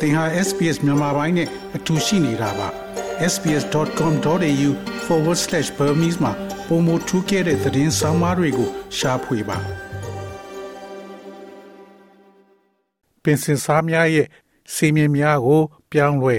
သင်ဟာ SPS မြန်မာပိုင်းနဲ့အတူရှိနေတာပါ sbs.com.au/burmese မှာပုံမထူးခဲ့တဲ့သတင်းစာမားတွေကိုရှားဖွေပါပင်စင်စားများရဲ့စီမင်းများကို ပြောင်းလဲ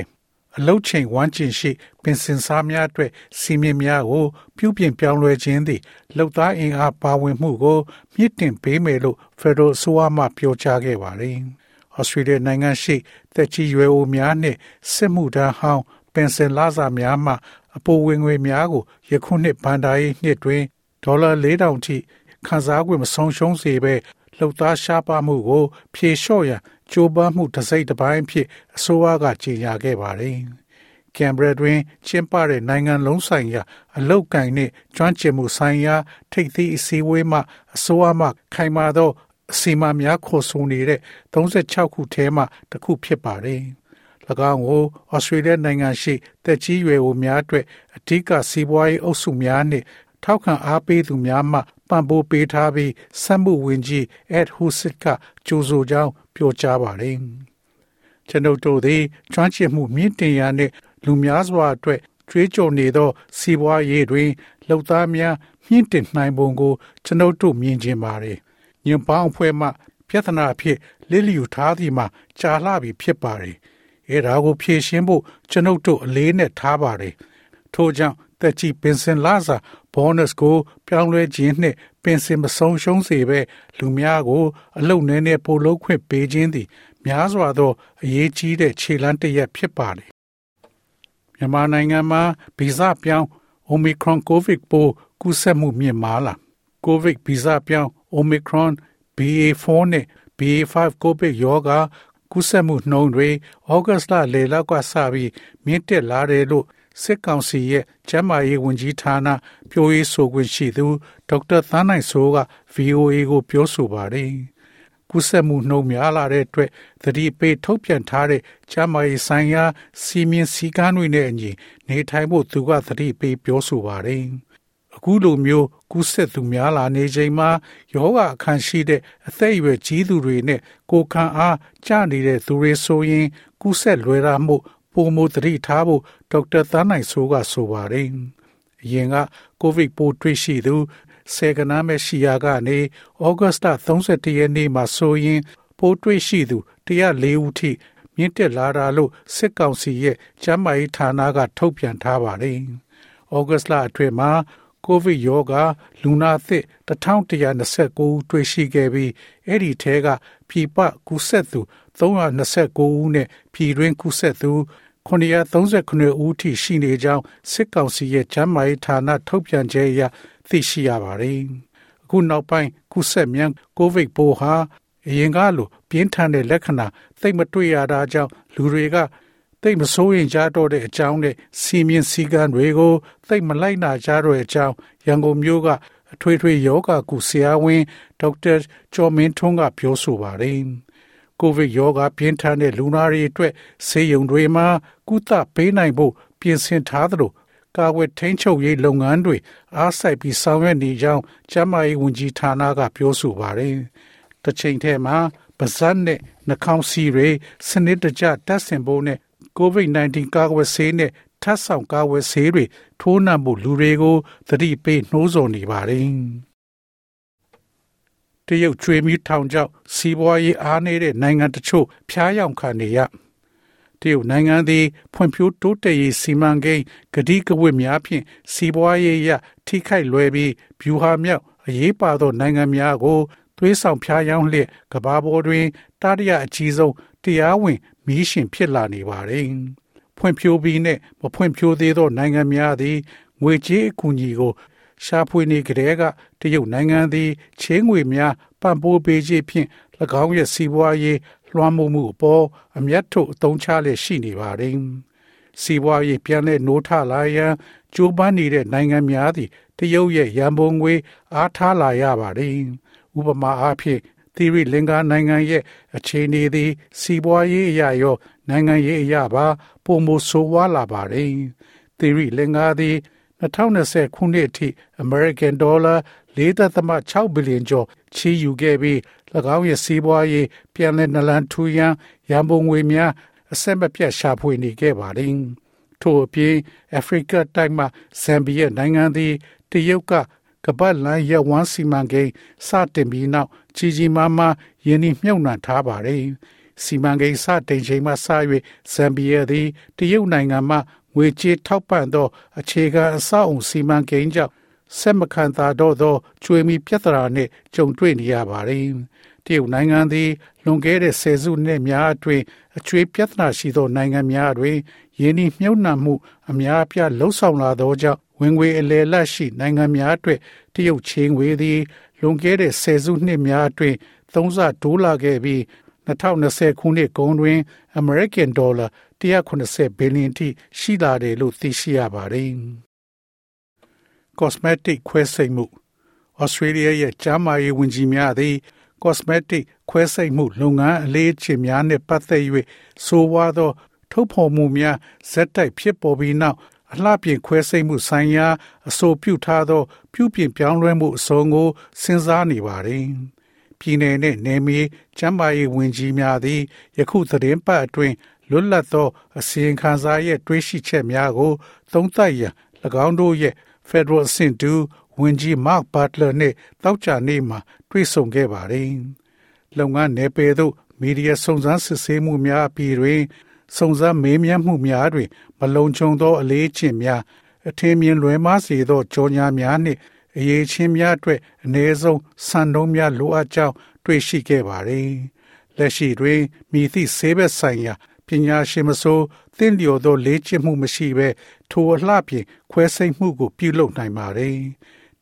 အလုတ်ချိန်ဝမ်းကျင်ရှိပင်စင်စားများအတွက်စီမင်းများကို ပြုပြင်ပြောင်းလဲခြင်းသည်လောက်သားအင်အားပါဝင်မှုကိုမြင့်တင်ပေးမယ်လို့ဖက်ဒရယ်အစိုးရမှပြောကြားခဲ့ပါတယ်။ ဩစတြေးလျနိုင်ငံရှိတက်ကြီးရွယ်အိုများနှင့်စစ်မှုထမ်းဟောင်းပင်စင်လာစာများမှအပိုဝင်ငွေများကိုယခုနှစ်ဘန်ဒါရေးနှစ်တွင်ဒေါ်လာ4000ထိခန်းစား권မဆုံးရှုံးစေဘဲလှုပ်သားရှားပါမှုကို ဖြေလျှော့ရန်ကြိုးပမ်းမှုတစ်စိတ်တစ်ပိုင်းဖြစ်အစိုးရကကြေညာခဲ့ပါတယ်။ကင်ဘရာတွင်ကျင်းပတဲ့နိုင်ငံလုံးဆိုင်ရာ အလုတ်ကင်နှင့်ကျွမ်းကျင်မှုဆိုင်ရာ ထိပ်သီးအစည်းအဝေးမှအစိုးရမှခိုင်မာသော အစီအမံများခေါ်ဆိုနေတဲ့36ခုထဲမှတစ်ခုဖြစ်ပါတယ်။၎င်းကိုဩစတြေးလျနိုင်ငံရှိတက်ကြီးရွယ်အိုများအတွက်အထူးကစီးပွားရေးအုပ်စုများနှင့်ထောက်ခံအားပေးသူများမှပံ့ပိုးပေးထားပြီးစက်မှုဝင်ကြီး Ed Husit ကကြိုဆိုကြောင်းပြောကြားပါတယ်။ကျွန်ုပ်တို့သည်ကျွမ်းကျင်မှုမြင့်တင်ရာနှင့်လူများစွာအတွက်ကြွေးကြော်နေသော စီးပွားရေးတွင်လှုပ်သားများမြင့်တင်နိုင်ပုံကိုကျွန်ုပ်တို့မြင်ကျင်ပါတယ် ညင်ပေါင်းအဖွဲ့မှပြဿနာအဖြစ်လစ်လျူထားသည်မှာကြာလှပြီဖြစ်ပါတယ်။အဲဒါကိုဖြေရှင်းဖို့ကျွန်ုပ်တို့အလေးနဲ့ထားပါတယ်။ထို့ကြောင့်တက်ချီပင်စင်လာစာဘောနစ်ကိုပြောင်းလဲခြင်းနှင့်ပင်စင်မဆုံးရှုံးစေဘဲလူများကို အလုံနည်းနည်းပိုလုံးခွင့်ပေးခြင်းသည် များစွာသောအရေးကြီးတဲ့ခြေလှမ်းတစ်ရပ်ဖြစ်ပါတယ်။မြန်မာနိုင်ငံမှာဗီဇပြောင်း Omicron COVID ပိုးကူးစက်မှုမြင့်မားလာ COVID ဗီဇပြောင်း Omicron BA4 နဲ့ BA5 ကိုဗစ်ရောဂါကူးစက်မှုနှုန်းတွေဩဂတ်လလေလောက်ကစပြီးမြင့်တက်လာတယ်လို့စစ်ကောင်စီရဲ့ကျန်းမာရေးဝန်ကြီးဌာနပြောရေးဆိုခွင့်ရှိသူဒေါက်တာသန်းနိုင်စိုးက VOA ကိုပြောဆိုပါတယ်။ကူးစက်မှုနှုန်းများလာတဲ့အတွက်သတိပေးထုတ်ပြန်ထားတဲ့ကျန်းမာရေးဆိုင်ရာစီမင်းစည်းကမ်းတွေနဲ့အညီနေထိုင်ဖို့သူကသတိပေးပြောဆိုပါတယ်။ အခုလိုမျိုးကူးစက်သူများလာနေချိန်မှာယောဂအခန့်ရှိတဲ့အသက်အရွယ်ကြီးသူတွေနဲ့ကိုခံအားကျနေတဲ့သူတွေဆိုရင်ကူးစက်လွယ်တာမှုပုံမသတိထားဖို့ဒေါက်တာသန်းနိုင်ဆိုးကဆိုပါတယ်။အရင်ကကိုဗစ်ပိုးတွေ့ရှိသူဆေကနာမဲရှိယာကနေဩဂတ်စ်လ31ရက်နေ့မှာဆိုရင်ပိုးတွေ့ရှိသူ104ဦးထိမြင့်တက်လာတာလို့စစ်ကောင်စီရဲ့ကျန်းမာရေးဌာနကထုတ်ပြန်ထားပါတယ်။ဩဂတ်စ်လအတွင်းမှာ ကိုဗစ်ရောဂါလူနာအသစ်1129ဦးတွေ့ရှိခဲ့ပြီးအဲ့ဒီထဲကပြည်ပကူးစက်သူ329ဦးနဲ့ပြည်တွင်းကူးစက်သူ939ဦးထိရှိနေကြောင်းစစ်ကောင်စီရဲ့ကျန်းမာရေးဌာနထုတ်ပြန်ချက်အရသိရှိရပါတယ်။အခုနောက်ပိုင်းကူးစက်မြန်ကိုဗစ်ပိုးဟာအရင်ကလိုပြင်းထန်တဲ့လက္ခဏာသိမတွေ့ရတာကြောင့်လူတွေက သိမစိုးရင်ကြတော့တဲ့အကြောင်းနဲ့စီမင်းစည်းကမ်းတွေကိုသိမလိုက်နာကြတော့တဲ့အကြောင်းရန်ကုန်မြို့ကအထွေထွေယောဂကုဆရာဝန်ဒေါက်တာကျော်မင်းထွန်းကပြောဆိုပါတယ်။ကိုဗစ်ယောဂပြင်းထန်တဲ့လူနာတွေအတွက်ဆေးရုံတွေမှာကုသပေးနိုင်ဖို့ပြင်ဆင်ထားသလိုကာဝယ်ထိန်းချုပ်ရေးလုပ်ငန်းတွေအားစိုက်ပြီးဆောင်ရွက်နေကြောင်းကျန်းမာရေးဝန်ကြီးဌာနကပြောဆိုပါတယ်။တစ်ချိန်တည်းမှာပါဇက်နဲ့နှာခေါင်းစီးတွေစနစ်တကျတက်ဆင်ဖို့နဲ့ COVID-19 ကာကွယ်ဆေးနဲ့ထပ်ဆောင်ကာကွယ်ဆေးတွေထိုးနှံမှုလူတွေကိုသတိပေးနှိုးဆော်နေပါတယ်။တရုတ်ကျွေးမီထောင်ကြောင့်စီးပွားရေးအားနည်းတဲ့နိုင်ငံတချို့ဖျားယောင်ခံနေရတရုတ်နိုင်ငံသည်ဖွံ့ဖြိုးတိုးတက်ရေးစီမံကိန်းဂတိကဝတ်များဖြင့်စီးပွားရေးရထိခိုက်လွယ်ပြီးဗျူဟာမြောက်အရေးပါသောနိုင်ငံများကိုသွေးဆောင်ဖျားယောင်းလျက်ကဘာပေါ်တွင်တတိယအကြီးဆုံးတရားဝင် မီးရှင်ဖြစ်လာနေပါတယ်။ဖွံ့ဖြိုးပြီးနဲ့မဖွံ့ဖြိုးသေးသောနိုင်ငံများသည်ငွေကြေးအကူအညီကိုရှာဖွေနေကြတဲ့ကတရုတ်နိုင်ငံသည်ချင်းငွေများပံ့ပိုးပေးခြင်းဖြင့်၎င်းရဲ့စီးပွားရေးလွှမ်းမိုးမှုအပေါ်အမျက်ထုတ်အသုံးချလျက်ရှိနေပါတယ်။စီးပွားရေးပြန်လည်နိုးထလာရန်ကြိုးပမ်းနေတဲ့နိုင်ငံများသည်တရုတ်ရဲ့ရန်ပုံငွေအားထားလာရပါတယ်။ဥပမာအားဖြင့် သီရိလင်္ကာနိုင်ငံရဲ့အခြေအနေသည် စီးပွားရေးအရာရော နိုင်ငံရေးအရာပါပုံမဆိုးဝါးလာပါတယ်။သီရိလင်္ကာသည်2020ခုနှစ်အထိ American Dollar 4.6ဘီလီယံကျော်ချီးယူခဲ့ပြီး၎င်းရဲ့စီးပွားရေးပြန်လည်နလန်ထူရန်ရန်ပုံငွေများအဆက်မပြတ်ရှာဖွေနေခဲ့ပါတယ်။ထို့အပြင်အာဖရိကတိုက်မှဇမ်ဘီယာနိုင်ငံသည်တရုတ်က ကပတ်လန်ရက်ဝမ်းစီမံကိန်းစတင်ပြီးနောက်ကြီးကြီးမားမားယင်းနှမြုပ်နှံထားပါတယ်။စီမံကိန်းစတင်ချိန်မှစ၍ဇမ်ဘီယာသည်တရုတ်နိုင်ငံမှငွေကြေးထောက်ပံ့သောအခြေခံအဆောက်အုံစီမံကိန်းကြောင့်ဆက်မခံသာတော့သောကျွေးမီပြဿနာနှင့်ကြုံတွေ့နေရပါတယ်။တရုတ်နိုင်ငံသည်လွန်ခဲ့တဲ့ဆယ်စုနှစ်များအတွင်းအကျွေးပြဿနာရှိသောနိုင်ငံများတွင် ယင်းနှမြုပ်နှံမှုအများအပြားလှုံ့ဆော်လာသောကြောင့်ဝင်ငွေအလယ်လတ်ရှိနိုင်ငံများအတွက်တရုတ်ချင်းငွေသည်လွန်ခဲ့တဲ့ဆယ်စုနှစ်များအတွင်းသုံးဆတိုးလာခဲ့ပြီး2020ခုနှစ်ကုန်တွင် American Dollar 180ဘီလီယံထိရှိလာတယ်လို့သိရှိရပါတယ်။ Cosmetic ခွဲစိတ်မှု Australia ရဲ့ကျန်းမာရေးဝန်ကြီးများသည် cosmetic ခွဲစိတ်မှုလုပ်ငန်းအလေးအကျင့်များနှင့်ပတ်သက်၍ဆိုဝါသော ထုတ်ဖော်မှုများဇက်တိုက်ဖြစ်ပေါ်ပြီးနောက်အလှပြင်ခွဲစိတ်မှုဆိုင်ရာအဆိုပြုထားသော ပြုပြင်ပြောင်းလဲမှုအစုံကိုစဉ်းစားနေပါတယ်။ပြည်내နှင့်နယ်မြေကျန်းမာရေးဝန်ကြီးများသည်ယခုသတင်းပတ်အတွင်းလွတ်လပ်သောအစီရင်ခံစာရဲ့တွေးရှိချက်များကို သုံးသပ်ရန်၎င်းတို့ရဲ့ Federal အဆင့်တူဝန်ကြီး Mark Butler နှင့်တောက်ကြနေ့မှာတွေ့ဆုံခဲ့ပါတယ်။လုပ်ငန်းနယ်ပယ်သို့မီဒီယာစုံစမ်းစစ်ဆေးမှုများအပြီးတွင် စုံစမ်းမေးမြန်းမှုများတွင် မလုံခြုံသောအလေးအကျင့်များအထင်မြင်လွဲမှားစေသောကြောညာများနှင့်အရေးချင်းများအတွက်အ ਨੇ ဆုံးစံနှုန်းများလိုအပ်ကြောင်းတွေ့ရှိခဲ့ပါသည်။လက်ရှိတွင်မိသည့်ဆေးဘက်ဆိုင်ရာပညာရှင်မဆိုသင်လျော်သောလေ့ကျင့်မှုမရှိဘဲထိုအလှပြင်ခွဲစိတ်မှုကိုပြုလုပ်နိုင်ပါ रे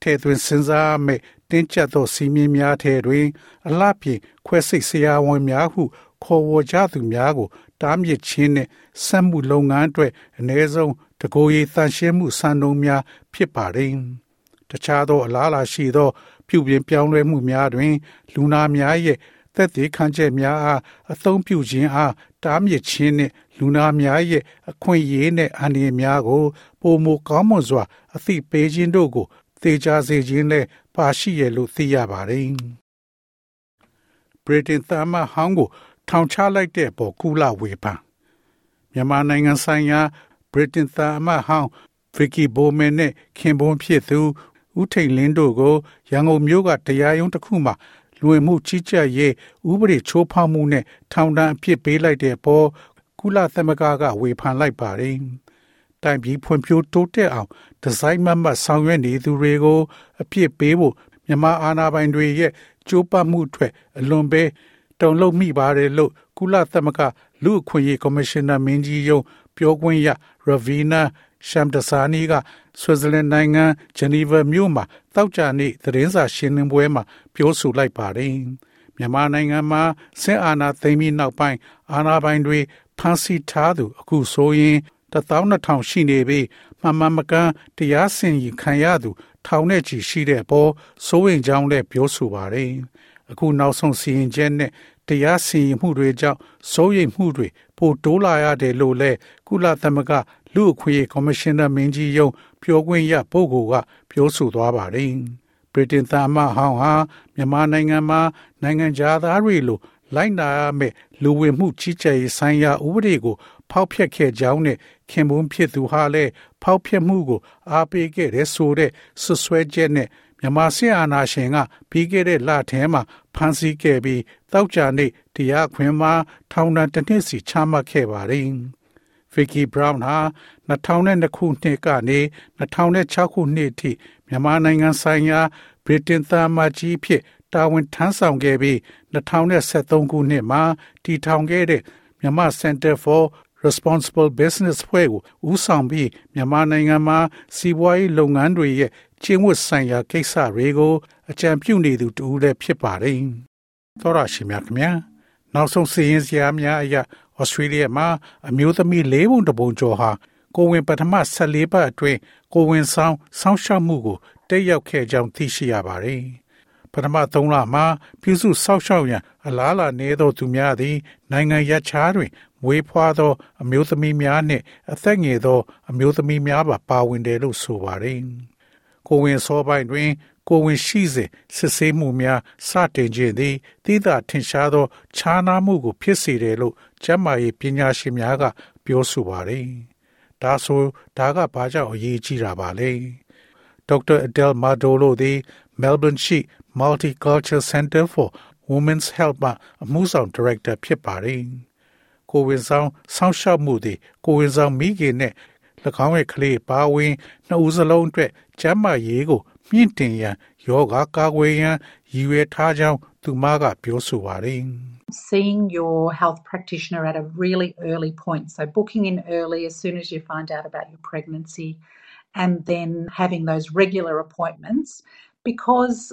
ထဲသွင်းစဉ်းစားမဲ့တင်းကျပ်သောစီမင်းများထဲတွင် အလှပြင်ခွဲစိတ်ဆရာဝန်များဟုခေါ်ဝေါ်ကြသူများကို တားမြစ်ခြင်းနှင့်စက်မှုလုပ်ငန်းအတွက်အ ਨੇ ဆုံးတကိုယ်ရည်တန်ရှင်းမှုစံနှုန်းများဖြစ်ပါတယ်။တခြားသောအလားအလာရှိသော ပြုပြင်ပြောင်းလဲမှုများတွင် လူနာများရဲ့သက်သေခံချက်များအားအသုံးပြုခြင်းအားတားမြစ်ခြင်းနှင့်လူနာများရဲ့အခွင့်အရေးနှင့်အန္တရာယ်များကိုပုံမကောင်းမွန်စွာ အသိပေးခြင်းတို့ကိုသေချာစေခြင်းနဲ့ပါရှိရလို့သိရပါတယ်။ Britain သမဟောင်းကို ထောင်ချလိုက်တဲ့ပေါ်ကုလဝေဖန်မြန်မာနိုင်ငံဆိုင်ရာ Britain သမဟောင်း Vicky Bowman နဲ့ခင်ပွန်းဖြစ်သူဦးထိန်လင်းတို့ကိုရန်ကုန်မြို့ကတရားရုံးတစ်ခုမှာလူဝင်မှုကြီးကြပ်ရေးဥပဒေချိုးဖောက်မှုနဲ့ထောင်ဒဏ်အပြစ်ပေးလိုက်တဲ့ပေါ်ကုလသမဂ္ဂကဝေဖန်လိုက်ပါတယ်။တိုင်ပြည်ဖွံ့ဖြိုးတိုးတက်အောင်ဒီဇိုင်းမတ်မတ်ဆောင်ရွက်နေသူတွေကိုအပြစ်ပေးဖို့မြန်မာအာဏာပိုင်တွေရဲ့ကြိုးပမ်းမှုတွေအလွန်ပဲ တုံ့လုံမိပါတယ်လို့ကုလသမဂ္ဂလူ့အခွင့်အရေးကော်မရှင်နာမင်းကြီးရုံးပြောခွင့်ရ Ravina Shamdasani ကဆွစ်ဇာလန်နိုင်ငံဂျနီဗာမြို့မှာတောက်ကြနေ့သတင်းစာရှင်းလင်းပွဲမှာပြောဆိုလိုက်ပါတယ်။မြန်မာနိုင်ငံမှာစစ်အာဏာသိမ်းပြီးနောက်ပိုင်းအာဏာပိုင်တွေဖမ်းဆီးထားသူအခုဆိုရင်12000ရှိနေပြီးမှန်မှန်မကန်တရားစင်ရင်ခံရသူထောင်နဲ့ချီရှိတဲ့အပေါ်စိုးရင်ကြောင်းလည်းပြောဆိုပါတယ်။အခုနောက်ဆုံးစီရင်ချက်နဲ့ တရားစီရင်မှုတွေကြောင့်စိုးရိမ်မှုတွေပိုတိုးလာရတယ်လို့လည်းကုလသမဂ္ဂလူ့အခွင့်အရေးကော်မရှင်နာမင်းကြီးယုံပြောခွင့်ရပုဂ္ဂိုလ်ကပြောဆိုသွားပါတယ်။ဗြိတိန်သားမဟောင်းဟာမြန်မာနိုင်ငံမှာနိုင်ငံသားတွေလိုလိုက်နာရမယ့်လူဝင်မှုကြီးကြပ်ရေးဆိုင်ရာဥပဒေကို ဖောက်ဖျက်ခဲ့ကြောင်းနဲ့ခင်ပွန်းဖြစ်သူဟာလည်းဖောက်ဖျက်မှုကိုအားပေးခဲ့တဲ့ဆိုတဲ့ဆွဆွဲချက်နဲ့ မြန်မာစစ်အာဏာရှင်ကပြီးခဲ့တဲ့လထဲမှာဖမ်းဆီးခဲ့ပြီးတောက်ကြနေ့တရားခွင်မှာထောင်ဒဏ်တစ်နှစ်စီချမှတ်ခဲ့ပါတယ်။ Vicky Brown ဟာ2002ခုနှစ်ကနေ2006ခုနှစ်ထိမြန်မာနိုင်ငံဆိုင်ရာဗြိတိန်သားမကြီးဖြစ်တာဝန်ထမ်းဆောင်ခဲ့ပြီး2013ခုနှစ်မှာတည်ထောင်ခဲ့တဲ့မြန်မာ Center for Responsible Business ဖွဲ့ကိုဦးဆောင်ပြီးမြန်မာနိုင်ငံမှာစီးပွားရေးလုပ်ငန်းတွေရဲ့ ကျင့်ဝတ်ဆိုင်ရာကိစ္စတွေကိုအကြံပြုနေသူတူလည်းဖြစ်ပါတယ်။သောရရှိမြခင်ဗျာနောက်ဆုံးစီရင်စရာများအရဩစတြေးလျမှာအမျိုးသမီး၄ပုံတပုံကျော်ဟာကိုဝင်ပထမ14ပတ်အတွင်းကိုဝင်ဆောင်စောင့်ရှောက်မှုကိုတက်ရောက်ခဲ့ကြောင်းသိရှိရပါတယ်။ပထမ3လမှာပြုစုစောင့်ရှောက်ရန်အလားအလာနည်းသောသူများသည် နိုင်ငံရခြားတွင်မွေးဖွားသော အမျိုးသမီးများနှင့်အသက်ငယ်သော အမျိုးသမီးများပါပါဝင်တယ်လို့ဆိုပါတယ်။ ကိုဝင်စောပိုင်းတွင် ကိုဝင်ရှိစဉ်စစ်ဆေးမှုများစတင်ခြင်းသည်တိသာထင်ရှားသောခြားနားမှုကို ဖြစ်စေတယ်လို့ကျန်းမာရေးပညာရှင်များက ပြောဆိုပါတယ်။ဒါဆိုဒါကဘာကြောင့်အရေးကြီးတာပါလဲ။ဒေါက်တာအဒယ်မာဒိုလိုသည် Melbourne ရှိ Multicultural Center for Women's Health မှအမှုဆောင်ဒါရိုက်တာဖြစ်ပါတယ်။ကိုဝင်ဆောင် ဆောင်းရှောက်မှုသည်ကိုဝင်ဆောင်မိခင်နဲ့၎ င်းရဲ့ကလေးပါဝင်နှစ်ဦးစလုံးအတွက်ကျန်းမာရေးကိုမြင့်တင်ရန်ယောဂကာကွယ်ရန်ရည်ရွယ်ထားကြောင်းသူမကပြောဆိုပါတယ်။ seeing your health practitioner at a really early point. So, booking in early as soon as you find out about your pregnancy, and then having those regular appointments because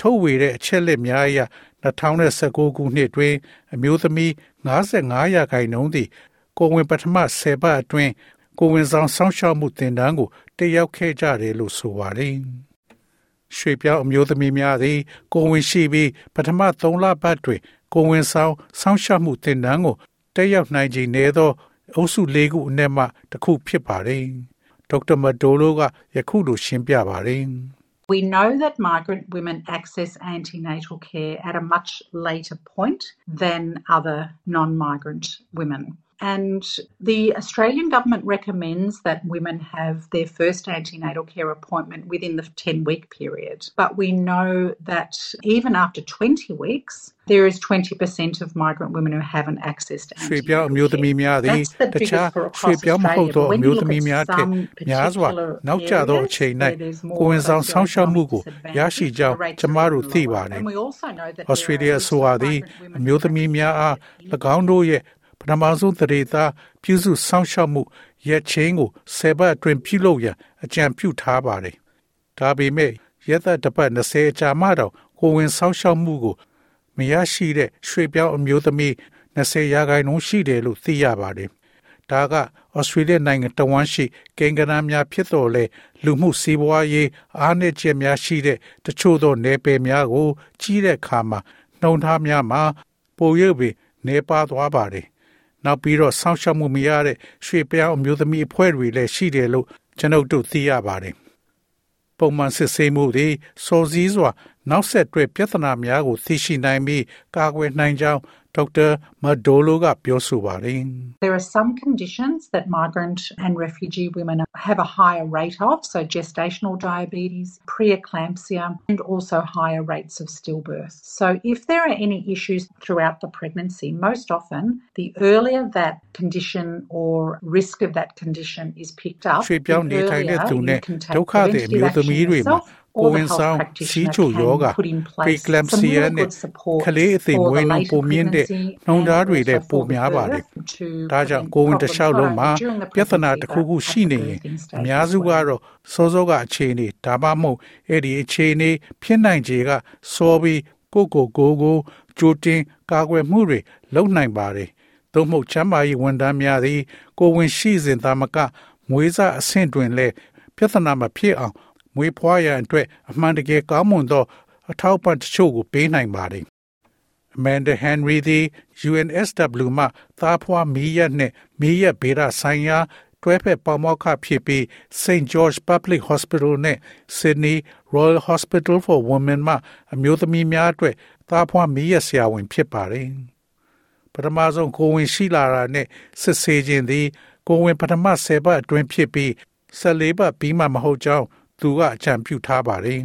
ထုတ်ဝေတဲ့အချက်လက်များအရ2019ခုနှစ်တွင် အမျိုးသမီး55ရာခိုင်နှုန်းသည်ကိုဝင်ပထမ10ပတ်အတွင်းကိုဝင်ဆောင်ဆောင်းရှောက်မှုတင်ဒန်းကိုတက်ရောက်ခဲ့ကြတယ်လို့ဆိုပါတယ်။ရွှေပြောင်းအမျိုးသမီးများသည် ကိုဝင်ရှိပြီးပထမ3လပတ်တွင်ကိုဝင်ဆောင်ဆောင်းရှောက်မှုတင်ဒန်းကိုတက်ရောက်နိုင်ခြင်းနေသောအုပ်စု၄ခုအနက်မှတစ်ခုဖြစ်ပါတယ်။ဒေါက်တာမဒိုလိုကယခုလိုရှင်းပြပါတယ်။ We know that migrant women access antenatal care at a much later point than other non migrant women. And the Australian government recommends that women have their first antenatal care appointment within the 10 week period. But we know that even after 20 weeks, there is 20% of migrant women who haven't accessed antenatal care. That's the biggest for across Australia. But when you look at some particular areas, where there's more focus on disadvantage, the rates are lower. And we also know that ဩစတြေးလျအစိုးရသည်အမျိုးသမီးများအား၎င်းတို့ရဲ့ ပထမဆုံးတရေသားပြုစုစောင့်ရှောက်မှုရက်ချင်းကိုဆယ်ပတ်အတွင်းပြုလုပ်ရန်အကြံပြုထားပါတယ်။ဒါပေမဲ့ရက်သက်တစ်ပတ်20အကြာမှတော့ကိုဝင်စောင့်ရှောက်မှုကိုမရရှိတဲ့ရွှေပြောင်းအမျိုးသမီး20ရာခိုင်နှုန်းရှိတယ်လို့သိရပါတယ်။ဒါကဩစတြေးလျနိုင်ငံတဝမ်းရှိကင်္ဂနာများဖြစ်တော်လဲလူမှုစီးပွားရေးအားနည်းချက်များရှိတဲ့တချို့သောနယ်ပယ်များကို ကြီးတဲ့အခါမှာနှုံထားများမှာပိုရွေပြီးနေပါသွားပါတယ်။ နောက်ပြီးတော့ဆောင်းရှောက်မှုမရတဲ့ရွှေပြောင်းအမျိုးသမီးအဖွဲ့တွေလည်းရှိတယ်လို့ကျွန်ုပ်တို့သိရပါတယ်။ပုံမှန်စစ်ဆေးမှုတွေစောစည်းစွာ နောက်ဆက်တွဲပြဿနာများကိုသိရှိနိုင်ပြီးကာကွယ်နိုင်ကြောင်း Dr. Madolo ကပြောဆိုပါတယ် There are some conditions that migrant and refugee women have a higher rate of, so gestational diabetes, preeclampsia, and also higher rates of stillbirth. So if there are any issues throughout the pregnancy, most often the earlier that condition or risk of that condition is picked up, the earlier you can take preventive action yourself ကို ဝင်ဆောင်စီးချိုယောဂ preeclampsia နဲ့ကလေးအသိမွေးနှုန်းပုံမြင့်တဲ့နှုံသားတွေလည်းပုံများပါတယ်။ဒါကြောင့်ကိုဝင်တစ်လျှောက်လုံးမှာပြဿနာတစ်ခုခုရှိနေရင်အများစုကတော့စောစောကအခြေအနေဒါမှမဟုတ်အဲ့ဒီအခြေအနေဖြစ်နိုင်ခြေကစောပြီးကိုကိုကိုကိုကြိုတင်ကာကွယ်မှုတွေလုပ်နိုင်ပါတယ်။သို့မဟုတ်ချမ်းသာရေးဝန်ထမ်းများသည်ကိုဝင်ရှိစဉ်သာမကမွေးစားအဆင့်တွင်လည်းပြဿနာမဖြစ်အောင် မွေးဖွားရန်အတွက်အမှန်တကယ်ကောင်းမွန်သော အထောက်အပံ့တချို့ကိုပေးနိုင်ပါတယ်။ Amanda Henry သည် UNSW မှသားဖွားမီးရက်နှင့်မီးရက်ဗေဒဆိုင်ရာတွဲဖက်ပေါမောက်ခဖြစ်ပြီး St George Public Hospital နဲ့ Sydney Royal Hospital for Women မှအမျိုးသမီးများအတွက်သားဖွားမီးရက်ဆရာဝန်ဖြစ်ပါတယ်။ပထမဆုံးကိုဝင်ရှိလာတာနဲ့စစ်ဆေးခြင်းသည်ကိုဝင်ပထမ10ပတ်အတွင်းဖြစ်ပြီး14ပတ်ပြီးမှမဟုတ်ကြောင်း သူကအကြံပြုထားပါတယ်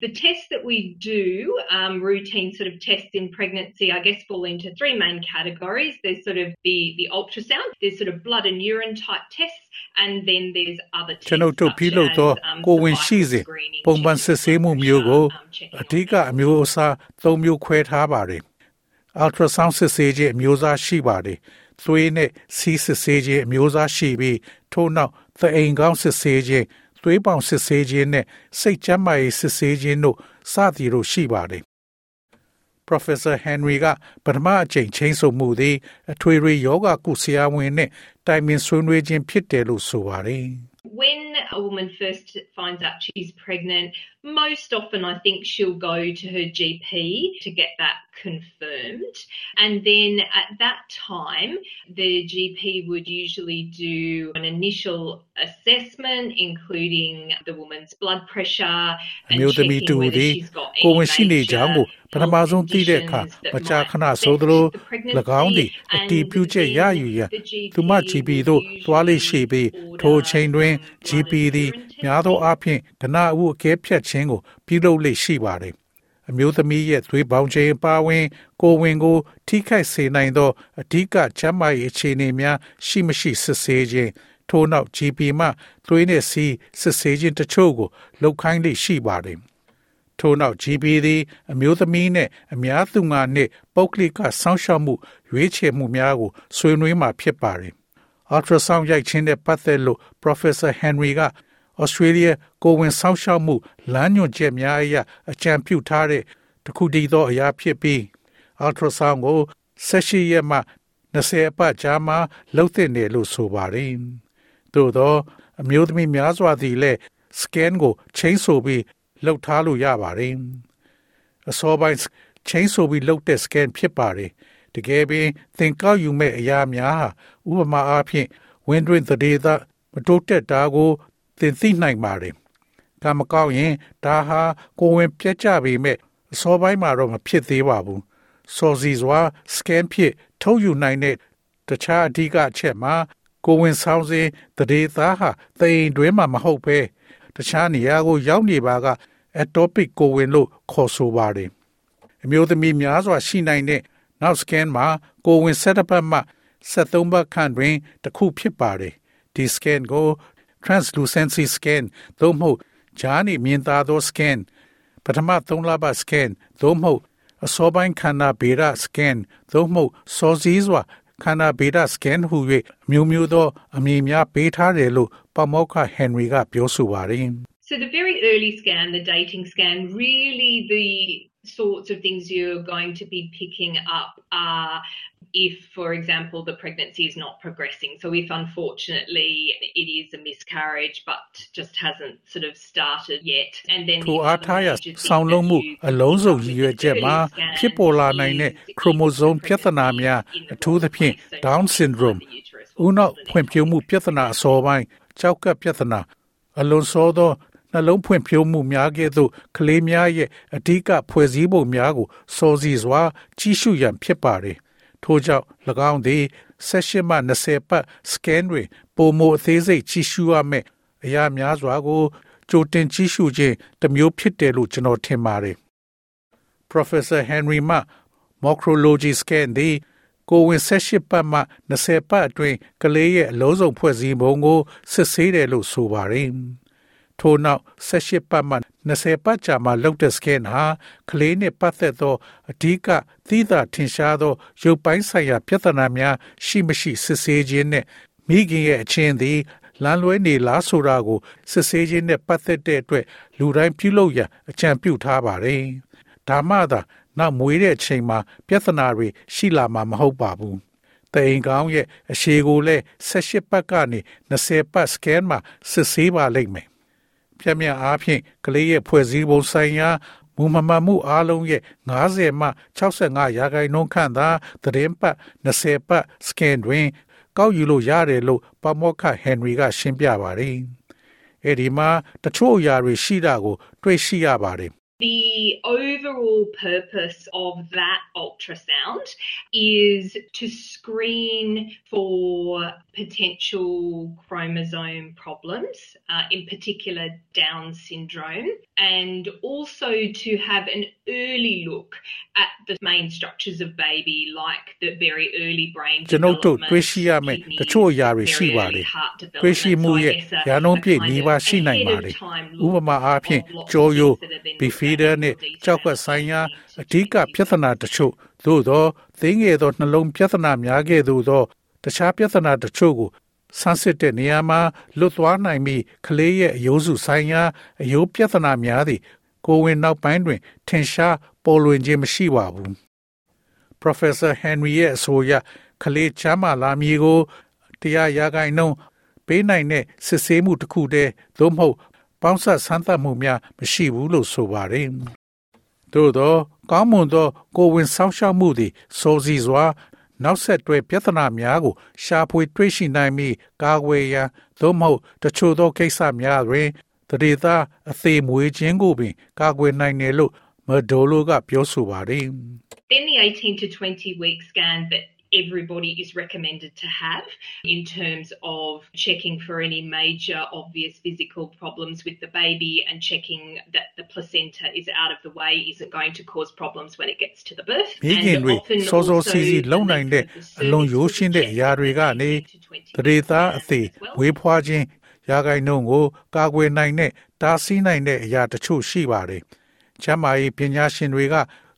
The tests that we do, um, routine sort of tests in pregnancy, I guess fall into three main categories. There's sort of the, the ultrasound, there's sort of blood and urine type tests, and then there's other tests ကျွန်ုပ်တို့ပြုလုပ်သောကိုဝင်ရှိစဉ်ပုံမှန်စစ်ဆေးမှုမျိုးကိုအဓိကအမျိုးအစား၃မျိုးခွဲထားပါတယ်။ ultrasound စစ်ဆေးခြင်းအမျိုးအစားရှိပါတယ်။သွေးနဲ့စီးစစ်ဆေးခြင်းအမျိုးအစားရှိပြီးထို့နောက်သအိမ်ကောင်းစစ်ဆေးခြင်း သွေးပေါင်စစ်ဆေးခြင်းနဲ့စိတ်ကျန်းမာရေးစစ်ဆေးခြင်းတို့စသည်တို့ရှိပါတယ် Professor Henry ကပထမအကြိမ်ချင်းဆိုမှုသည်အထွေထွေယောဂကုဆရာဝန်နဲ့တိုင်ပင်ဆွေးနွေးခြင်းဖြစ်တယ်လို့ဆိုပါတယ် When a woman first finds out she's pregnant, most often I think she'll go to her GP to get that confirmed. And then at that time, the GP would usually do an initial assessment, including the woman's blood pressure အ and မျိုးသမီး checking တူ whether သည် she's got ကို any ဝင်ရှိနေကြောင်းကို major ပထမဆုံးသိတဲ့အခါ conditions that မကြာခဏ might ဆိုသလို affect the ၎င်းသည် pregnancy အတီးပြုချက်ရယူရန် and then သူမ GP သို့သွားလေရှိပြီးထိုအချိန်တွင် GP သည်များသောအားဖြင့်ဒနာအမှုအကဲဖြတ်ခြင်း င်းကိုပြုလုပ်လေ့ရှိပါတယ်အမျိုးသမီးရဲ့သွေးပေါင်ချိန်အပါအဝင် ကိုယ်ဝင်ကို ထိခိုက်စေနိုင်သောအဓိကချမ်းမာရေးအခြေအနေများရှိမရှိစစ်ဆေးခြင်းထို့နောက် GP မှသွေးနှင့်စီးစစ်ဆေးခြင်းတချို့ကိုလုပ်ခိုင်းလေ့ရှိပါတယ်ထို့နောက် GP သည်အမျိုးသမီးနှင့်အများသူငါနှင့်ပုဂ္ဂလိကစောင့်ရှောက်မှုရွေးချယ်မှုများကိုဆွေးနွေးမှာဖြစ်ပါတယ်။ ultrasound ရိုက်ခြင်းနဲ့ပတ်သက်လို့ Professor Henry က Australia ကိုယ်ဝင်စောင့်ရှောက်မှုလမ်းညွှန်ချက်များအရအကြံပြုထားတဲ့တစ်ခုတည်းသောအရာဖြစ်ပြီး ultrasound ကို16ရက်မှ20အပတ်ကြာမှလုပ်သင့်တယ်လို့ဆိုပါတယ်။သို့သောအမျိုးသမီးများစွာသည်လည်း scan ကိုချိန်ဆိုပြီးလှုပ်ထားလို့ရပါတယ်။အစောပိုင်းချိန်ဆိုပြီးလှုပ်တဲ့ scan ဖြစ်ပါတယ်။တကယ်ပင်သင်ကောက်ယူမဲ့အရာများဟာဥပမာအားဖြင့်ဝင်းတွင်သေသမတိုးတက်တာကို သင်သိနိုင်ပါတယ်။ကံမကောက်ရင်ဒါဟာကိုယ်ဝင်ပြတ်ကြပေမဲ့အစောပိုင်းမှာတော့မဖြစ်သေးပါဘူး။စောစီစွာ scan ဖြစ်ထုတ်ယူနိုင်တဲ့တခြားအဓိကအချက်မှာကိုယ်ဝင်ဆောင်စဉ်တရေသားဟာသိရင်တွင်းမှာမဟုတ်ပဲတခြားနေရာကိုရောက်နေပါက atopic ကိုဝင်လို့ခေါ်ဆိုပါတယ်အမျိုးသမီးများစွာရှိနိုင်တဲ့နောက် scan မှာကိုဝင်ဆက်တစ်ပတ်မှ73ပတ်ခန့်တွင်တစ်ခုဖြစ်ပါတယ်ဒီ scan ကို translucency scan သို့မဟုတ်ဂျားနေမြင်သာသော scan ပထမ3လပတ် scan သို့မဟုတ်အစောပိုင်းခန္ဓာဗေဒ scan သို့မဟုတ်စောစည်းစွာခန္ဓာဗေဒ scan ဟူ၍အမျိုးမျိုးသောအမည်များပေးထားတယ်လို့ပမောက္ခဟန်ရီကပြောဆိုပါတယ် So the very early scan, the dating scan, really the sorts of things you're going to be picking up are if, for example, the pregnancy is not progressing. So if unfortunately it is a miscarriage but just hasn't sort of started yet. And then ထို the အား other ထားရ major thing ဆောင်းလုံးမှု that you အလုံးစုံ pick ရ up ည် with ရွယ် the ချက်မှာ early scan ဖြစ်ပေါ်လာနိုင်တဲ့ is if ခရိုမိုဆိုး the ပြဿနာများ pregnancy အထူးသဖြင့် in the Down body, so syndrome the uterus ဦးနောက် wasn't ဖွံ့ဖြိုးမှုပြဿနာအစောပိုင်းကြောက်ကပ်ပြဿနာအလွန်စောသောနှလုံးဖွံ့ဖြိုးမှုများကဲ့သို့ကလေးများရဲ့အဓိကဖွဲ့စည်းပုံများကိုစောစီစွာကြီးစုရန်ဖြစ်ပါတယ် ထို့ကြောင့်၎င်းသည်16မှ20ပတ် scan တွင်ပုံမအသေးစိတ်ကြီးစုရမယ်အရာများစွာကိုကြိုတင်ကြီးစုခြင်းတစ်မျိုးဖြစ်တယ်လို့ကျွန်တော်ထင်ပါတယ် Professor Henry မှ Morphology scan သည်ကိုဝင်18ပတ်မှ20ပတ်အတွင်းကလေးရဲ့အလုံးစုံဖွဲ့စည်းပုံကိုစစ်ဆေးတယ်လို့ဆိုပါတယ်။ ထို့နောက်18ပတ်မှ20ပတ်ကြာမှလုပ်တဲ့ scan ဟာကလေးနှင့်ပတ်သက်သောအဓိကသီးသာထင်ရှားသောရုပ်ပိုင်းဆိုင်ရာပြဿနာများရှိမရှိစစ်ဆေးခြင်းနှင့်မိခင်ရဲ့အချင်းသည်လမ်းလွဲနေလားဆိုတာကိုစစ်ဆေးခြင်းနဲ့ပတ်သက်တဲ့အတွက်လူတိုင်းပြုလုပ်ရန်အကြံပြုထားပါတယ်။ဒါမှသာနောက်မွေးတဲ့အချိန်မှာပြဿနာတွေရှိလာမှာမဟုတ်ပါဘူး။တအိမ်ကောင်းရဲ့အရှိကိုလည်း18ပတ်ကနေ20ပတ်စကန်မှာစစ်ဆေးပါလိမ့်မယ်။ ပြမြအားဖြင့်ကလေးရဲ့ဖွဲ့စည်းပုံဆိုင်ရာမူမမှန်မှုအားလုံးရဲ့90မှ65ရာခိုင်နှုန်းခန့်သာသတင်းပတ်20ပတ်စကန်တွင် ကောက်ယူလို့ရတယ်လို့ပမောက္ခဟန်ရီက ရှင်းပြပါတယ်။အဲဒီမှာတချို့အရာတွေရှိတာကို တွေ့ရှိရပါတယ် The overall purpose of that ultrasound is to screen for potential chromosome problems, uh, in particular Down syndrome, and also to have an early look at the main structures of baby, like the very early brain ကျွန်ုပ်တို့ development, တွေ့ရှိရမယ့် kidney, တချို့အရာတွေရှိ very ပါ early တယ် heart တွေ့ရှိမှု development. So I ရဲ့ guess a- ရာနှုန်း a ပြည့် kind နီး of ပါးရှိနိုင် ahead ပါ of တယ် time ဥပ look မာအားဖြင့် of lots of ကြောရိုး things that have been ဘီ looked ဖီ at ဒါ in နဲ့ more detail ကြောက်ကဆိုင်ရာ and အဓိကပြဿနာတချို့သို့သောသိငယ်သောနှလုံးပြဿနာများကဲ့သို့သောတခြားပြဿနာတချို့ကိုဆန်းစစ်တဲ့နေရာမှာလွတ်သွားနိုင်ပြီးကလေးရဲ့အယိုးစုဆိုင်ရာအယိုးပြဿနာများသည့်ကိုဝင်နောက်ပိုင်းတွင် ထင်ရှားပေါ်လွင်ခြင်းမရှိပါဘူး Professor Henry ရဲ့အဆိုအရကလေးချမ်းမာလာမည်ကိုတရားရဂိုင်နှုန်းပေးနိုင်တဲ့စစ်ဆေးမှုတစ်ခုတည်းသို့မဟုတ် ပေါင်းဆက်ဆန်းသတ်မှုများမရှိဘူးလို့ဆိုပါတယ်။သို့သောကောင်းမွန်သောကိုဝင်ဆောင်းရှောက်မှုသည်စိုးစီစွာ နောက်ဆက်တွဲပြဿနာများကို ရှာဖွေတွေ့ရှိနိုင်ပြီးကာကွယ်ရန်သို့မဟုတ်တချို့သောကိစ္စများတွင်တရေသားအသေးမွေးခြင်းကိုပင် ကာကွယ်နိုင်တယ်လို့မဒိုလိုကပြောဆိုပါတယ်။ Then the 18 to 20 week scan that everybody is recommended to have in terms of checking for any major obvious physical problems with the baby and checking that the placenta is out of the way isn't going to cause problems when it gets to the birth. မိခင်တွေစောစောစီးစီးလုံနိုင်တဲ့အလွန်ရိုးရှင်းတဲ့အရာတွေကနေတရေသားအသေးဝေးဖွားခြင်းရာဂိုင်နှုန်းကိုကာကွယ်နိုင်တဲ့တားဆီးနိုင်တဲ့အရာတချို့ရှိပါတယ်။ချမ်းမာရေးပညာရှင်တွေက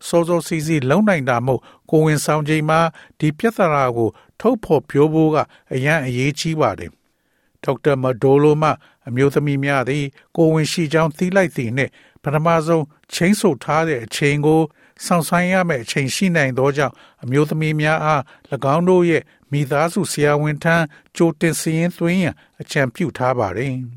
စောစောစီးစီးလုံနိုင်တာမို့ ကိုဝင်ဆောင်ချိန်မှာဒီပြဿနာကို ထုတ်ဖော်ပြောဖို့ကအရန်အရေးကြီးပါတယ်။ဒေါက်တာမဒိုလိုမှအမျိုးသမီးများသည် ကိုဝင်ရှိကြောင်းသိလိုက်သည်နှင့်ပထမဆုံးချင်းဆုပ်ထားတဲ့အချိန်ကိုဆောင်ဆိုင်ရမယ့်အချိန်ရှိနိုင်သောကြောင့်အမျိုးသမီးများအား၎င်းတို့ရဲ့မိသားစုဆရာဝန်ထမ်းကြိုတင်စည်ရင်းသွင်းရန်အကြံပြုထားပါတယ်။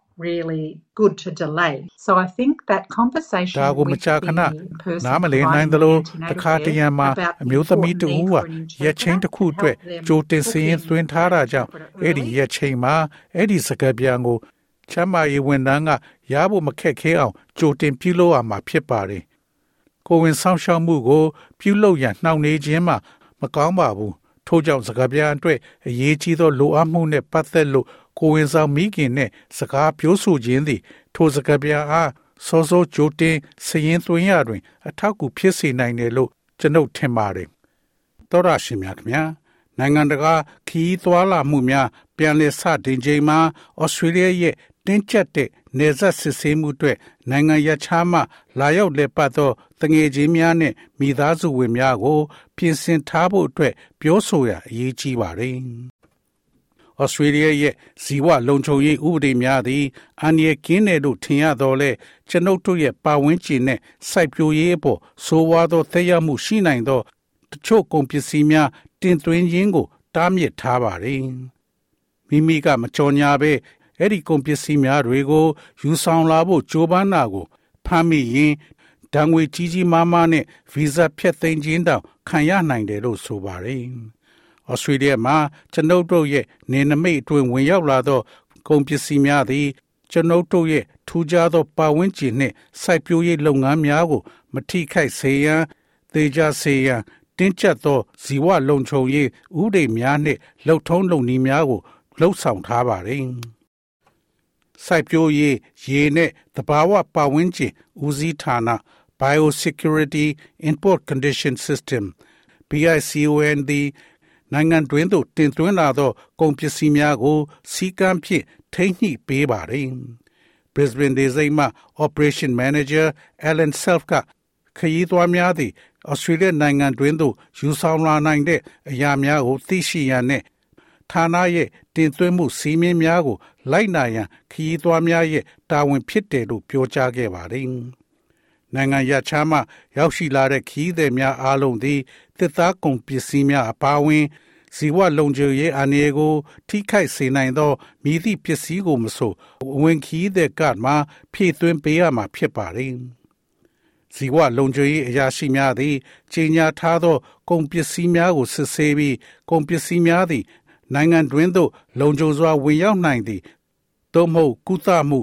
really good to delay. So I think that conversation ဒါကိုမကြာခဏနားမလည်နိုင်သလိုတခါတရံမှာအမျိုးသမီးတဦးဟာရက်ချင်းတစ်ခုအတွက်ကြိုတင်စရင်သွင်းထားတာကြောင့်အဲ့ဒီရက်ချင်းမှာအဲ့ဒီစကားပြန်ကိုချမ်းမာရေးဝန်ထမ်းကရဖို့မခက်ခဲအောင်ကြိုတင်ပြုလုပ်ရမှာဖြစ်ပါတယ်။ကိုဝင်ဆောင်ရှောက်မှုကို ပြုလုပ်ရန်နှောင့်နှေးခြင်းမှာမကောင်းပါဘူး။ထို့ကြောင့်စကားပြန်အတွက်အရေးကြီးသောလိုအပ်မှုနဲ့ပတ်သက်လို့ ကိုဝင်ဆောင်မိခင်နဲ့စကားပြောဆိုခြင်းသည် ထိုစကားပြန်အားစောစောကြိုတင်စရင်သွင်းရတွင် အထောက်အကူဖြစ်စေနိုင်တယ်လို့ကျွန်ုပ်ထင်ပါတယ်။သောရရှိမြခင်ဗျာနိုင်ငံတကာခီးသွွာလာမှုများ ပြန်လည်စတင်ချိန်မှာဩစတြေးလျရဲ့တင်းကျပ်တဲ့နေဆက်စစ်ဆေးမှုတွေနိုင်ငံရခြားမှလာရောက်လက်ပတ်သောတငယ်ချင်းများနဲ့မိသားစုဝင်များကို ပြင်ဆင်ထားဖို့အတွက်ပြောဆိုရအရေးကြီးပါတယ် ဩစတြေးလျရဲ့ဇီဝလုံခြုံရေးဥပဒေများသည်အန္တရာယ်ကင်းတယ်လို့ထင်ရတော့လဲကျွန်ုပ်တို့ရဲ့ပါဝင်ကျင်နဲ့စိုက်ပျိုးရေးအပေါ်ဆိုးဝါးသောသက်ရောက်မှုရှိနိုင်သောတချို့ကုန်ပစ္စည်းများတင်သွင်းခြင်းကို တားမြစ်ထားပါတယ်မိမိကမကြော်ညာပဲအဲ့ဒီကုန်ပစ္စည်းများတွေကိုယူဆောင်လာဖို့ကြိုးပမ်းတာကိုဖမ်းမိရင်ဒဏ်ငွေကြီးကြီးမားမားနဲ့ဗီဇာဖြတ်သိမ်းခြင်းတောင်ခံရနိုင်တယ်လို့ဆိုပါတယ် ဩစတြေးလျမှာကျွန်ုပ်တို့ရဲ့နေနမိတ်အတွင်းဝင်ရောက်လာသောကုန်ပစ္စည်းများသည်ကျွန်ုပ်တို့ရဲ့ထူးခြားသောပတ်ဝန်းကျင်နှင့်စိုက်ပျိုးရေးလုပ်ငန်းများကို မထိခိုက်စေရန်သေချာစေရန်တင်းကျပ်သောဇီဝလုံခြုံရေးဥပဒေများနှင့်လှုပ်ထုံးလုပ်နည်းများကိုလှုပ်ဆောင်ထားပါသည်စိုက်ပျိုးရေးရေနဲ့သဘာဝပတ်ဝန်းကျင်ဦးစီးဌာန Biosecurity Import Condition System BICON သည် နိုင်ငံတွင်းသို့တင်သွင်းလာသောကုန်ပစ္စည်းများကိုစီကံဖြင့်ထိန်းညှိပေးပါတယ်။ Brisbane ဒေသမှ Operation Manager Alan Self ကခရီးသွားများသည့်ဩစတြေးလျနိုင်ငံတွင်းသို့ယူဆောင်လာနိုင်တဲ့အရာများကိုသိရှိရန်နဲ့ဌာနရဲ့တင်သွင်းမှုစီးမင်းများကို လိုက်နာရန်ခရီးသွားများရဲ့တာဝန်ဖြစ်တယ်လို့ပြောကြားခဲ့ပါတယ်။ နိုင်ငံရခြားမှရောက်ရှိလာတဲ့ခရီးသည်များအားလုံးသည်တစ်သားကုန်ပစ္စည်းများအပါအဝင်ဇီဝလုံခြုံရေးအနေကို ထိခိုက်စေနိုင်သောမိသည့်ပစ္စည်းကိုမဆိုဝင်ခီးတဲ့ကမှဖြည့်သွင်းပေးရမှာဖြစ်ပါတယ်။ဇီဝလုံခြုံရေးအရာရှိများသည်ကြီးညာထားသောကုန်ပစ္စည်းများကိုစစ်ဆေးပြီးကုန်ပစ္စည်းများသည် နိုင်ငံတွင်းသို့ လုံခြုံစွာဝင်ရောက်နိုင်သည်သို့မဟုတ်ကုသမှု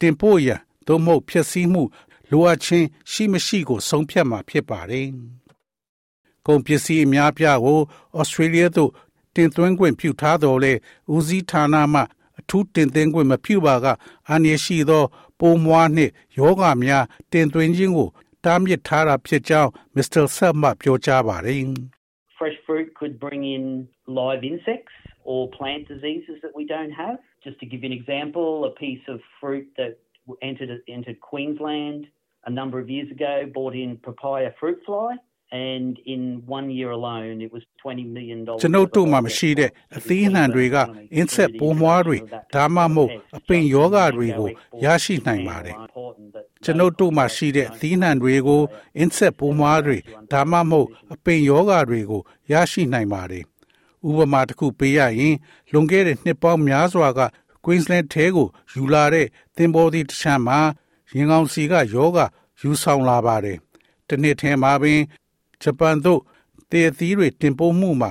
တင်ပို့ရန်သို့မဟုတ်ဖြစ်စည်းမှု လိုအပ်ခြင်းရှိမရှိကို ဆုံးဖြတ်မှာဖြစ်ပါတယ်။ကုန်ပစ္စည်းအများပြားကိုဩစတြေးလျသို့တင်သွင်းခွင့်ပြုထားတော်လဲဦးစီးဌာနမှအထူးတင်သွင်းခွင့်မပြုပါကအန္တရာယ်ရှိသော ပိုးမွှားနှင့်ယောဂများတင်သွင်းခြင်းကိုတားမြစ်ထားတာဖြစ်ကြောင်း Mr. Self မှပြောကြားပါတယ်။ Fresh fruit could bring in live insects or plant diseases that we don't have. Just to give you an example, a piece of fruit that entered entered Queensland a number of years ago brought in papaya fruit fly. and in one year alone it was 20 million dollars ကျွန်ုပ်တို့မှာမရှိတဲ့အသီးနှံတွေက insect ပိုးမွှားတွေဒါမှမဟုတ်အပင်ယောဂတွေကိုရရှိနိုင်ပါတယ်ကျွန်ုပ်တို့မှာရှိတဲ့အသီးနှံတွေကို insect ပိုးမွှားတွေဒါမှမဟုတ်အပင်ယောဂတွေကိုရရှိနိုင်ပါတယ်ဥပမာတစ်ခုပေးရရင်လွန်ခဲ့တဲ့နှစ်ပေါင်းများစွာက Queensland ထဲကိုယူလာတဲ့သင်္ဘောသီးတစ်ချမ်းမှာ ရင်ကောင်းစီကယောဂယူဆောင်လာပါတယ်တနှစ်ထဲမှာပင်ဂျပန်သို့တည်သီးတွေတင်ပို့မှုမှာ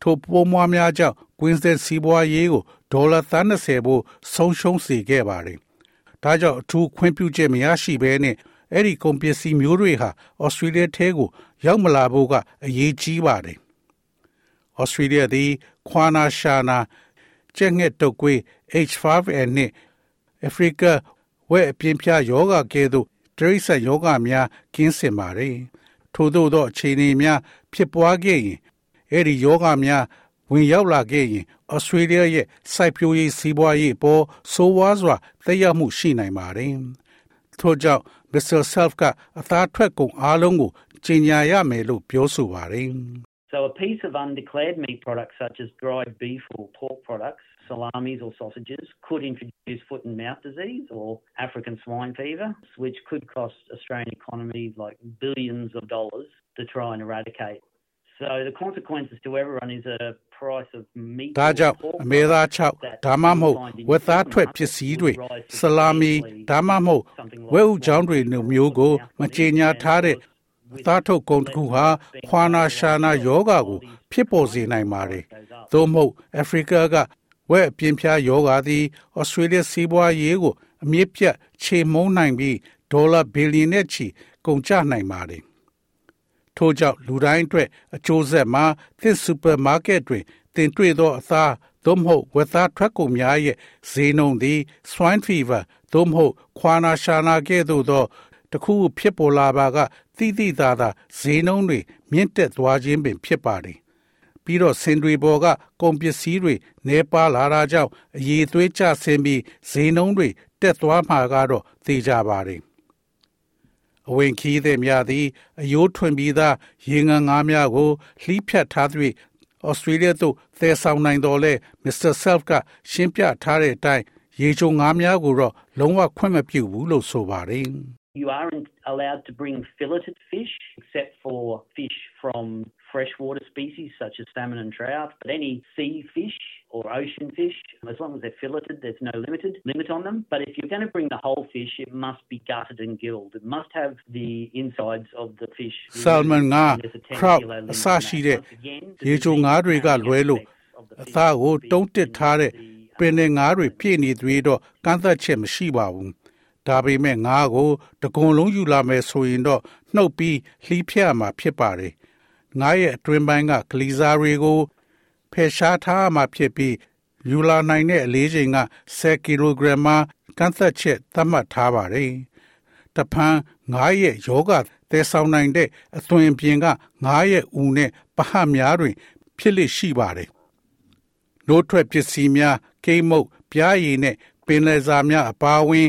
ထိုပိုးမွားများကြောင့်ကွင်းဆက်စီးပွားရေးကိုဒေါ်လာ30ဖို့ဆုံးရှုံးစေခဲ့ပါတယ်။ဒါကြောင့်အထူးခွင့်ပြုချက်မရရှိဘဲနဲ့အဲ့ဒီကုန်ပစ္စည်းမျိုးတွေဟာဩစတြေးလျထဲကိုရောက်မလာဖို့ကအရေးကြီးပါတယ်။ဩစတြေးလျသည်ခွာနာရှာနာကျက်ငှက်တုတ်ကွေး H5N နှင့်အာဖရိက ဝက်အပြင်းပြယောဂကဲ့သို့တရိษံယောဂများကင်းစင်ပါတယ်။ထို့သောသောအခြေအနေများဖြစ်ပွားခဲ့ရင်အဲ့ဒီယောဂများဝင်ရောက်လာခဲ့ရင်ဩစတြေးလျရဲ့စိုက်ပျိုးရေးစီးပွားရေးပေါ်ဆိုးဝါးစွာသက်ရောက်မှုရှိနိုင်ပါတယ်။ထို့ကြောင့် Mr. Self ကအသားထွက်ကုန်အားလုံးကိုကြီးညာရမယ်လို့ပြောဆိုပါတယ်။ So a piece of undeclared meat products such as dried beef or pork products salamis or sausages could introduce foot and mouth disease or African swine fever, which could cost Australian economies like billions of dollars to try and eradicate. So the consequences to everyone is a price of meat ဒါကြောင့်အမေသား6ဒါမှမဟုတ်ဝက်သားထွက်ပစ္စည်းတွေဆလာမီဒါမှမဟုတ်ဝက်ဥချောင်းတွေမျိုးကိုမကြေညာထားတဲ့ သားထုတ်ကုန်တစ်ခုဟာခွာနာရှာနာယောဂါကို ဖြစ်ပေါ်စေနိုင်ပါတယ်။သို့မဟုတ်အာဖရိကကဝက်အပြင်းပြားယောဂါသည်ဩစတြေးလျစီးပွားရေးကို အမြင့်ပြတ်ခြေမုံနိုင်ပြီးဒေါ်လာဘီလီယံနဲ့ချီကုန်ကျနိုင်ပါတယ်။ထို့ကြောင့်လူတိုင်းအတွက်အကျိုးဆက်မှာသစ်စူပါမားကတ်တွင်တင်တွေ့သောအသားသို့မဟုတ်ဝက်သားထွက်ကုန်များရဲ့ဈေးနှုန်းသည် swine fever သို့မဟုတ်ခွာနာရှာနာကဲ့သို့သော တခုဖြစ်ပေါ်လာပါကတိတိသာသာဈေးနှုန်းတွေမြင့်တက်သွားခြင်းပင်ဖြစ်ပါတယ်ပြီးတော့စင်တွေပေါ်ကကုန်ပစ္စည်းတွေနေပါလာတာကြောင့်အရေးသွေးကျဆင်းပြီးဈေးနှုန်းတွေတက်သွားမှာကတော့သိကြပါတယ်အဝင်ခီးသည်များသည်အယိုးထွင်ပြီးသားရေငန်းငါးများကိုလှီးဖြတ်ထားသဖြင့်ဩစတြေးလျသို့သယ်ဆောင်နိုင်တော်လဲမစ္စတာဆယ်ဖ်ကရှင်းပြထားတဲ့အတိုင်းရေချိုငါးများကိုတော့လုံးဝခွင့်မပြုဘူးလို့ဆိုပါတယ် You aren't allowed to bring filleted fish except for fish from freshwater species such as salmon and trout, but any sea fish or ocean fish, as long as they're filleted, there's no limited limit on them. But if you're going to bring the whole fish, it must be gutted and gilled. It must have the insides of the fish. Salmon ငါ trout အစရှိတဲ့ရေချိုငါးတွေကလွဲလို့အသားကိုတုံးတစ်ထားတဲ့ပင်နဲ့ငါးတွေပြည့်နေသွေးတော့ကန့်သက်ချက်မရှိပါဘူး။ ဒါပေမဲ့ငါးကိုတကုံလုံးယူလာမယ်ဆိုရင်တော့နှုတ်ပြီးလှီးဖြတ်မှာဖြစ်ပါတယ်ငါးရဲ့အတွင်းပိုင်းကကလီစာတွေကိုဖယ်ရှားထားမှဖြစ်ပြီးယူလာနိုင်တဲ့အလေးချိန်က10ကီလိုဂရမ်မှကန့်သက်ချက်သတ်မှတ်ထားပါတယ်။တဖန်ငါးရဲ့ယောဂသဲဆောင်နိုင်တဲ့အသွင်ပြင်ကငါးရဲ့ဦးနဲ့ပဟများတွင် ဖြစ်လိရှိပါတယ်။နိုးထွက်ပစ္စည်းများကိမုတ်ပြားရည်နဲ့ပင်လယ်စာများအပါအဝင်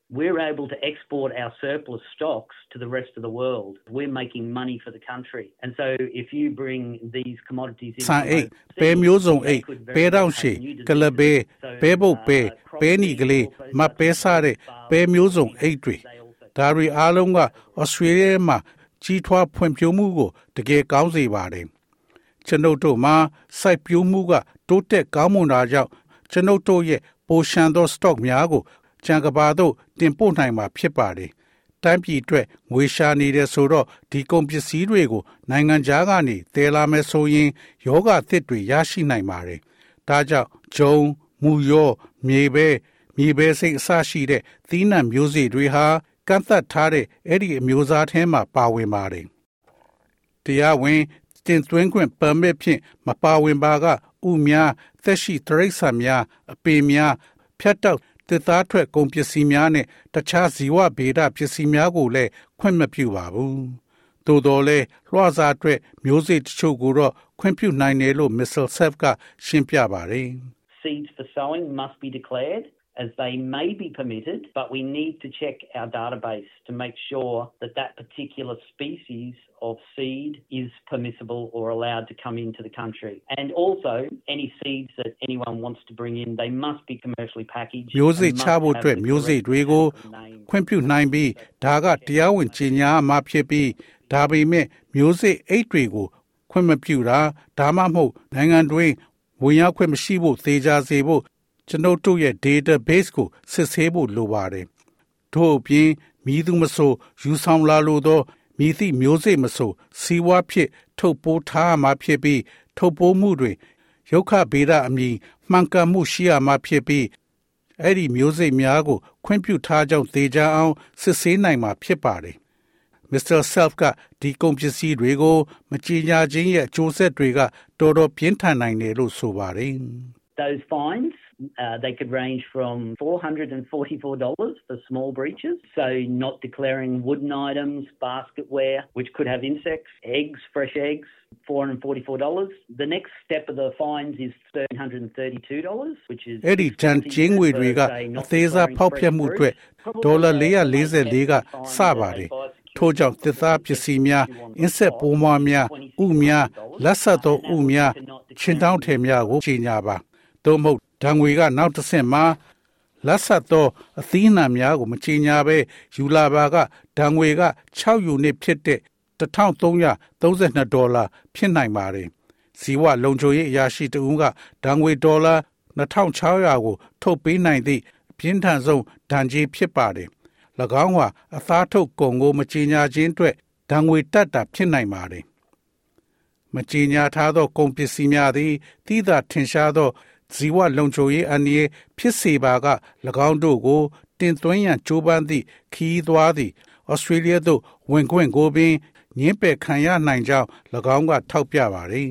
we're able to export our surplus stocks to the rest of the world. We're making money for the country. And so if you bring these commodities in ဆန်အိတ်ပဲမျိုးစုံအိတ်ပဲတောင်ရှည်ကလပဲပဲပုတ်ပဲပဲနီကလေးမပဲစားတဲ့ပဲမျိုးစုံအိတ်တွေဒါတွေအားလုံးကဩစတြေးလျမှာကြီးထွားဖွံ့ဖြိုးမှုကိုတကယ်ကောင်းစေပါတယ်ကျွန်ုပ်တို့မှာစိုက်ပျိုးမှုကတိုးတက်ကောင်းမွန်တာကြောင့်ကျွန်ုပ်တို့ရဲ့ပိုရှန်သော stock များကိုကြံကဘာသို့ တင်ပို့နိုင်မှာဖြစ်ပါတယ်။တတိုင်းပြည်အတွက်ငွေရှာနေတယ်ဆိုတော့ဒီကုန်ပစ္စည်းတွေကိုနိုင်ငံခြားကနေတည်လာမယ်ဆိုရင်ယောဂအသစ်တွေရရှိနိုင်ပါတယ်။ဒါကြောင့်ဂျုံမူရောမြေပဲမြေပဲစိတ်အစရှိတဲ့သီးနှံမျိုးစေ့တွေဟာကန့်သတ်ထားတဲ့အဲ့ဒီအမျိုးသားထဲမှာပါဝင်ပါတယ်။တရားဝင်တင်သွင်းခွင့်ပါမစ်ဖြင့်မပါဝင်ပါကဥများသက်ရှိတရိษံများအပေများဖြတ်တောက် တစ်သားထွက်ကုန်ပစ္စည်းများနဲ့တခြားဇီဝဗေဒပစ္စည်းများကိုလည်းခွင့်မပြုပါဘူး။သို့တော်လည်းလွှစာအတွက်မျိုးစေ့တချို့ကိုတော့ခွင့်ပြုနိုင်တယ်လို့ Mr. Self ကရှင်းပြပါတယ်။ Seeds for sowing must be declared as they may be permitted, but we need to check our database to make sure that that particular species of seed is permissible or allowed to come into the country. And also, any seeds that anyone wants to bring in, they must be commercially packaged. မျိုးစိချဖို့အတွက်မျိုးစိတွေကိုခွင့်ပြုနိုင်ပြီးဒါကတရားဝင်ကြီးညာမှာဖြစ်ပြီးဒါပေမဲ့မျိုးစိအိတ်တွေကိုခွင့်မပြုတာဒါမှမဟုတ်နိုင်ငံတွင်ဝင်ရောက်ခွင့်မရှိဖို့သေချာစေဖို့ကျွန်ုပ်တို့ရဲ့ database ကိုစစ်ဆေးဖို့လိုပါတယ်။ထို့အပြင်မိသူမဆိုယူဆောင်လာလို့သော မိသည့်မျိုးစိတ်မဆိုစီဝါဖြစ်ထုတ်ပိုးထားမှာဖြစ်ပြီးထုတ်ပိုးမှုတွင်ရုခဗေဒအမည်မှန်ကန်မှုရှိရမှာဖြစ်ပြီးအဲ့ဒီမျိုးစိတ်များကို ခွင့်ပြုထားကြောင်းသေချာအောင်စစ်ဆေးနိုင်မှာဖြစ်ပါတယ်။ Mr. Self ကဒီကုန်ပစ္စည်းတွေကို မကြေညာခြင်းရဲ့အကျိုးဆက်တွေက တော်တော်ပြင်းထန်နိုင်တယ်လို့ဆိုပါတယ်။ Those fines Uh, they could range from $444 for small breaches, so not declaring wooden items, basketware, which could have insects, eggs, fresh eggs, $444. The next step of the fines is $332, which is အဲ့ဒီတန်ချင်းငွေတွေကအသေးစားဖောက်ဖျက်မှုအတွက်ဒေါ်လာ444ကစပါတယ်။ထို့ကြောင့်သစ္စာပစ္စည်းများအင်းဆက်ပိုးမွားများဥများလက်ဆက်သောဥများချင်းတောင်းထည်များကိုကြီးညာပါ။သို့မဟုတ် ဓာငွေကနောက်တစ်ဆင့်မှာလက်ဆက်သောအသီးနှံများကိုမချေညာဘဲယူလာပါကဓာငွေက6ယူနစ်ဖြစ်တဲ့1332ဒေါ်လာဖြစ်နိုင်ပါတယ်။ဇီဝလုံခြုံရေးအရာရှိတဦးကဓာငွေဒေါ်လာ2600ကို ထုတ်ပေးနိုင်သည့်ပြင်းထန်ဆုံးဒဏ်ကြေးဖြစ်ပါတယ်။၎င်းဟာအသားထုတ်ကုန်ကိုမချေညာခြင်းအတွက်ဓာငွေတက်တာဖြစ်နိုင်ပါတယ်။မချေညာထားသောကုန်ပစ္စည်းများသည်တိသာထင်ရှားသော ဇီဝလုံခြုံရေးအန္တရာယ်ဖြစ်စေပါက၎င်းတို့ကိုတင်သွင်းရန်ကြိုးပမ်းသည့်ခီးသွားသည့်ဩစတြေးလျသို့ဝင်ခွင့်ကိုပင်ညှင်းပယ်ခံရနိုင်ကြောင်း၎င်းကထောက်ပြပါသည်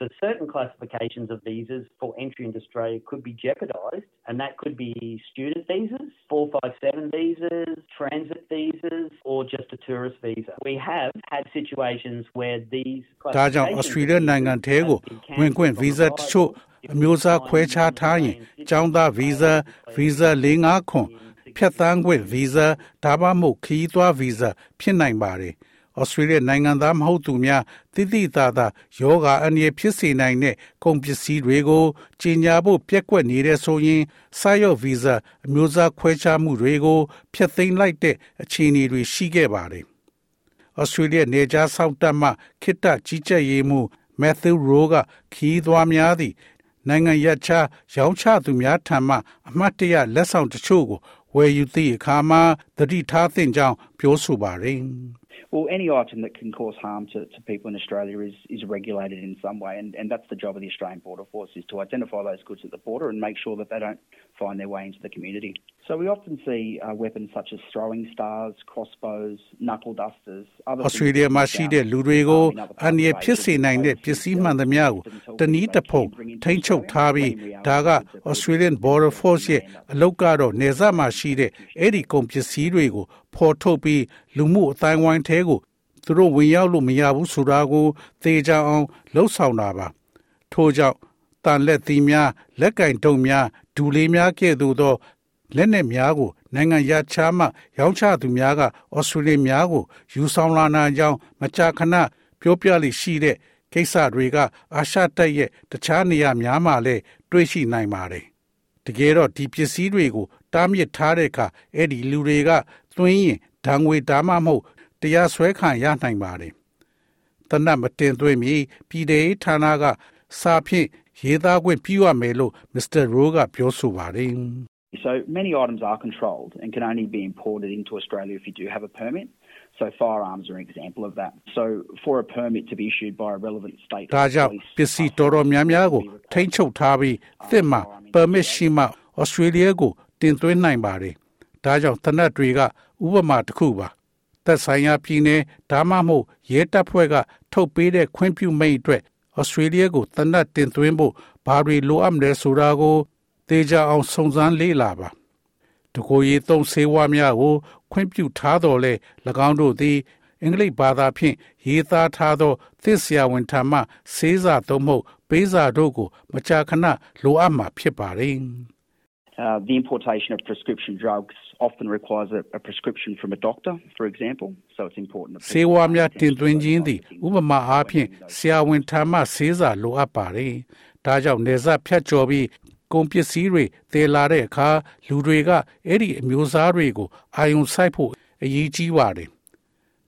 So certain classifications of visas for entry into Australia could be jeopardised, and that could be student visas, 457 visas, transit visas, or just a tourist visa. We have had situations where these ဒါကြောင့် Australia နိုင်ငံထဲကိုဝင်ခွင့် visa တချို့ အမျိုးအစားခွဲခြားထားရင်ကျောင်းသား visa visa 45ခွန်ဖြတ်သန်းခွင့် visa ဒါမှမဟုတ်ခရီးသွား visa ဖြစ်နိုင်ပါတယ်။ဩစတြေးလျနိုင်ငံသားမဟုတ်သူများတိတိသာသာယောဂအန္တရာယ်ဖြစ်စေနိုင်တဲ့ကုန်ပစ္စည်းတွေကိုကြီးညာဖို့ပြက်ကွက်နေတဲ့ဆိုရင်စာရုပ်ဗီဇာအမျိုးအစားခွဲခြားမှုတွေကိုဖျက်သိမ်းလိုက်တဲ့အခြေအနေတွေရှိခဲ့ပါတယ်။ဩစတြေးလျနေကြားဆောက်တပ်မှခိတ္တကြီးကြပ်ရေးမှုမက်သူရိုကခီးသွားများသည့် နိုင်ငံရခြားရောင်းချသူများထံမှအမှတ်တရလက်ဆောင်တချို့ကိုဝယ်ယူသည့်အခါမှာတတိထားသင့်ကြောင်းပြောဆိုပါတယ်။ Well, any item that can cause harm to, to people in Australia is, is regulated in some way, and, and that's the job of the Australian Border Force, is to identify those goods at the border and make sure that they don't find their way into the community. So we often see uh, weapons such as throwing stars, crossbows, knuckle dusters, other Australia မှာရှိတဲ့လူတွေကိုအန္တရာယ်ဖြစ်စေနိုင်တဲ့ပစ္စည်းမှန်သမျှကိုတနည်းတစ်ဖုံထိမ့်ချုပ်ထားပြီးဒါက Australian Border Force ရဲ့အလုပ်ကတော့နေဆက်မှာရှိတဲ့အဲ့ဒီကုန်ပစ္စည်းတွေကို ဖော်ထုတ်ပြီးလူမှုအတိုင်းဝိုင်းထဲကိုသူတို့ဝင်ရောက်လို့မရဘူးဆိုတာကိုသေချာအောင်လှုပ်ဆောင်တာပါထို့ကြောင့်တန်လက်သီးများလက်ကင်တုံများဒူလေးများကဲ့သို့သောလက်နက်များကိုနိုင်ငံရခြားမှရောင်းချသူများကဩစတြေးလျများကိုယူဆောင်လာနိုင်ကြောင်းမကြာခဏပြောပြလိရှိတဲ့ကိစ္စတွေကအာရှတိုက်ရဲ့တခြားနေရာများမှာလည်းတွေ့ရှိနိုင်ပါတယ်တကယ်တော့ဒီပစ္စည်းတွေကို တားမြစ်ထားတဲ့အခါအဲ့ဒီလူတွေကသွင်းရင်ဓာငွေဒါမှမဟုတ်တရားစွဲခံရနိုင်ပါတယ်။တနတ်မတင်သွင်းမီပြည်ထောင်ဌာနကစာဖြင့်ရေးသားခွင့်ပြုရမယ်လို့ Mr. Rowe ကပြောဆိုပါတယ်။ So many items are controlled and can only be imported into Australia if you do have a permit. So firearms are an example of that. So for a permit to be issued by a relevant state ဒါကြောင့်ပစ္စည်းတော်တော်များများကိုထိမ့်ချုပ်ထားပြီးသစ်မှ permit ရှိမှ Australia ကို တင်သွင်းနိုင်ပါတယ်။ဒါကြောင့်တနက်တွေကဥပမာတစ်ခုပါ။သက်ဆိုင်ရာပြည်နယ်ဒါမှမဟုတ်ရဲတပ်ဖွဲ့ကထုတ်ပေးတဲ့ခွင့်ပြုမိန့်အတွက် Australia ကိုတနက်တင်သွင်းဖို့ဘာတွေလိုအပ်မလဲဆိုတာကိုသေချာအောင်စုံစမ်းလေ့လာပါ။တကိုယ်ရေးသုံးဆေးဝါးများကို ခွင့်ပြုထားတော်လဲ၎င်းတို့သည်အင်္ဂလိပ်ဘာသာဖြင့်ရေးသားထားသော သစ္စာဝန်ထံမှဆေးစာသို့မဟုတ်ပေးစာတို့ကို မကြာခဏလိုအပ်မှာဖြစ်ပါတယ်။ Uh, the importation of prescription drugs often requires a, a, prescription from a doctor, for example. So it's important. ဆေးဝါးများတင်သွင်းခြင်းသည်ဥပမာအားဖြင့်ဆရာဝန်ထံမှဆေးစာလိုအပ်ပါတယ်။ဒါကြောင့်နေဆက်ဖြတ်ကျော်ပြီးကုန်ပစ္စည်းတွေတည်လာတဲ့အခါလူတွေကအဲ့ဒီအမျိုးအစားတွေကိုအာယုံစိုက်ဖို့အရေးကြီးပါတယ်။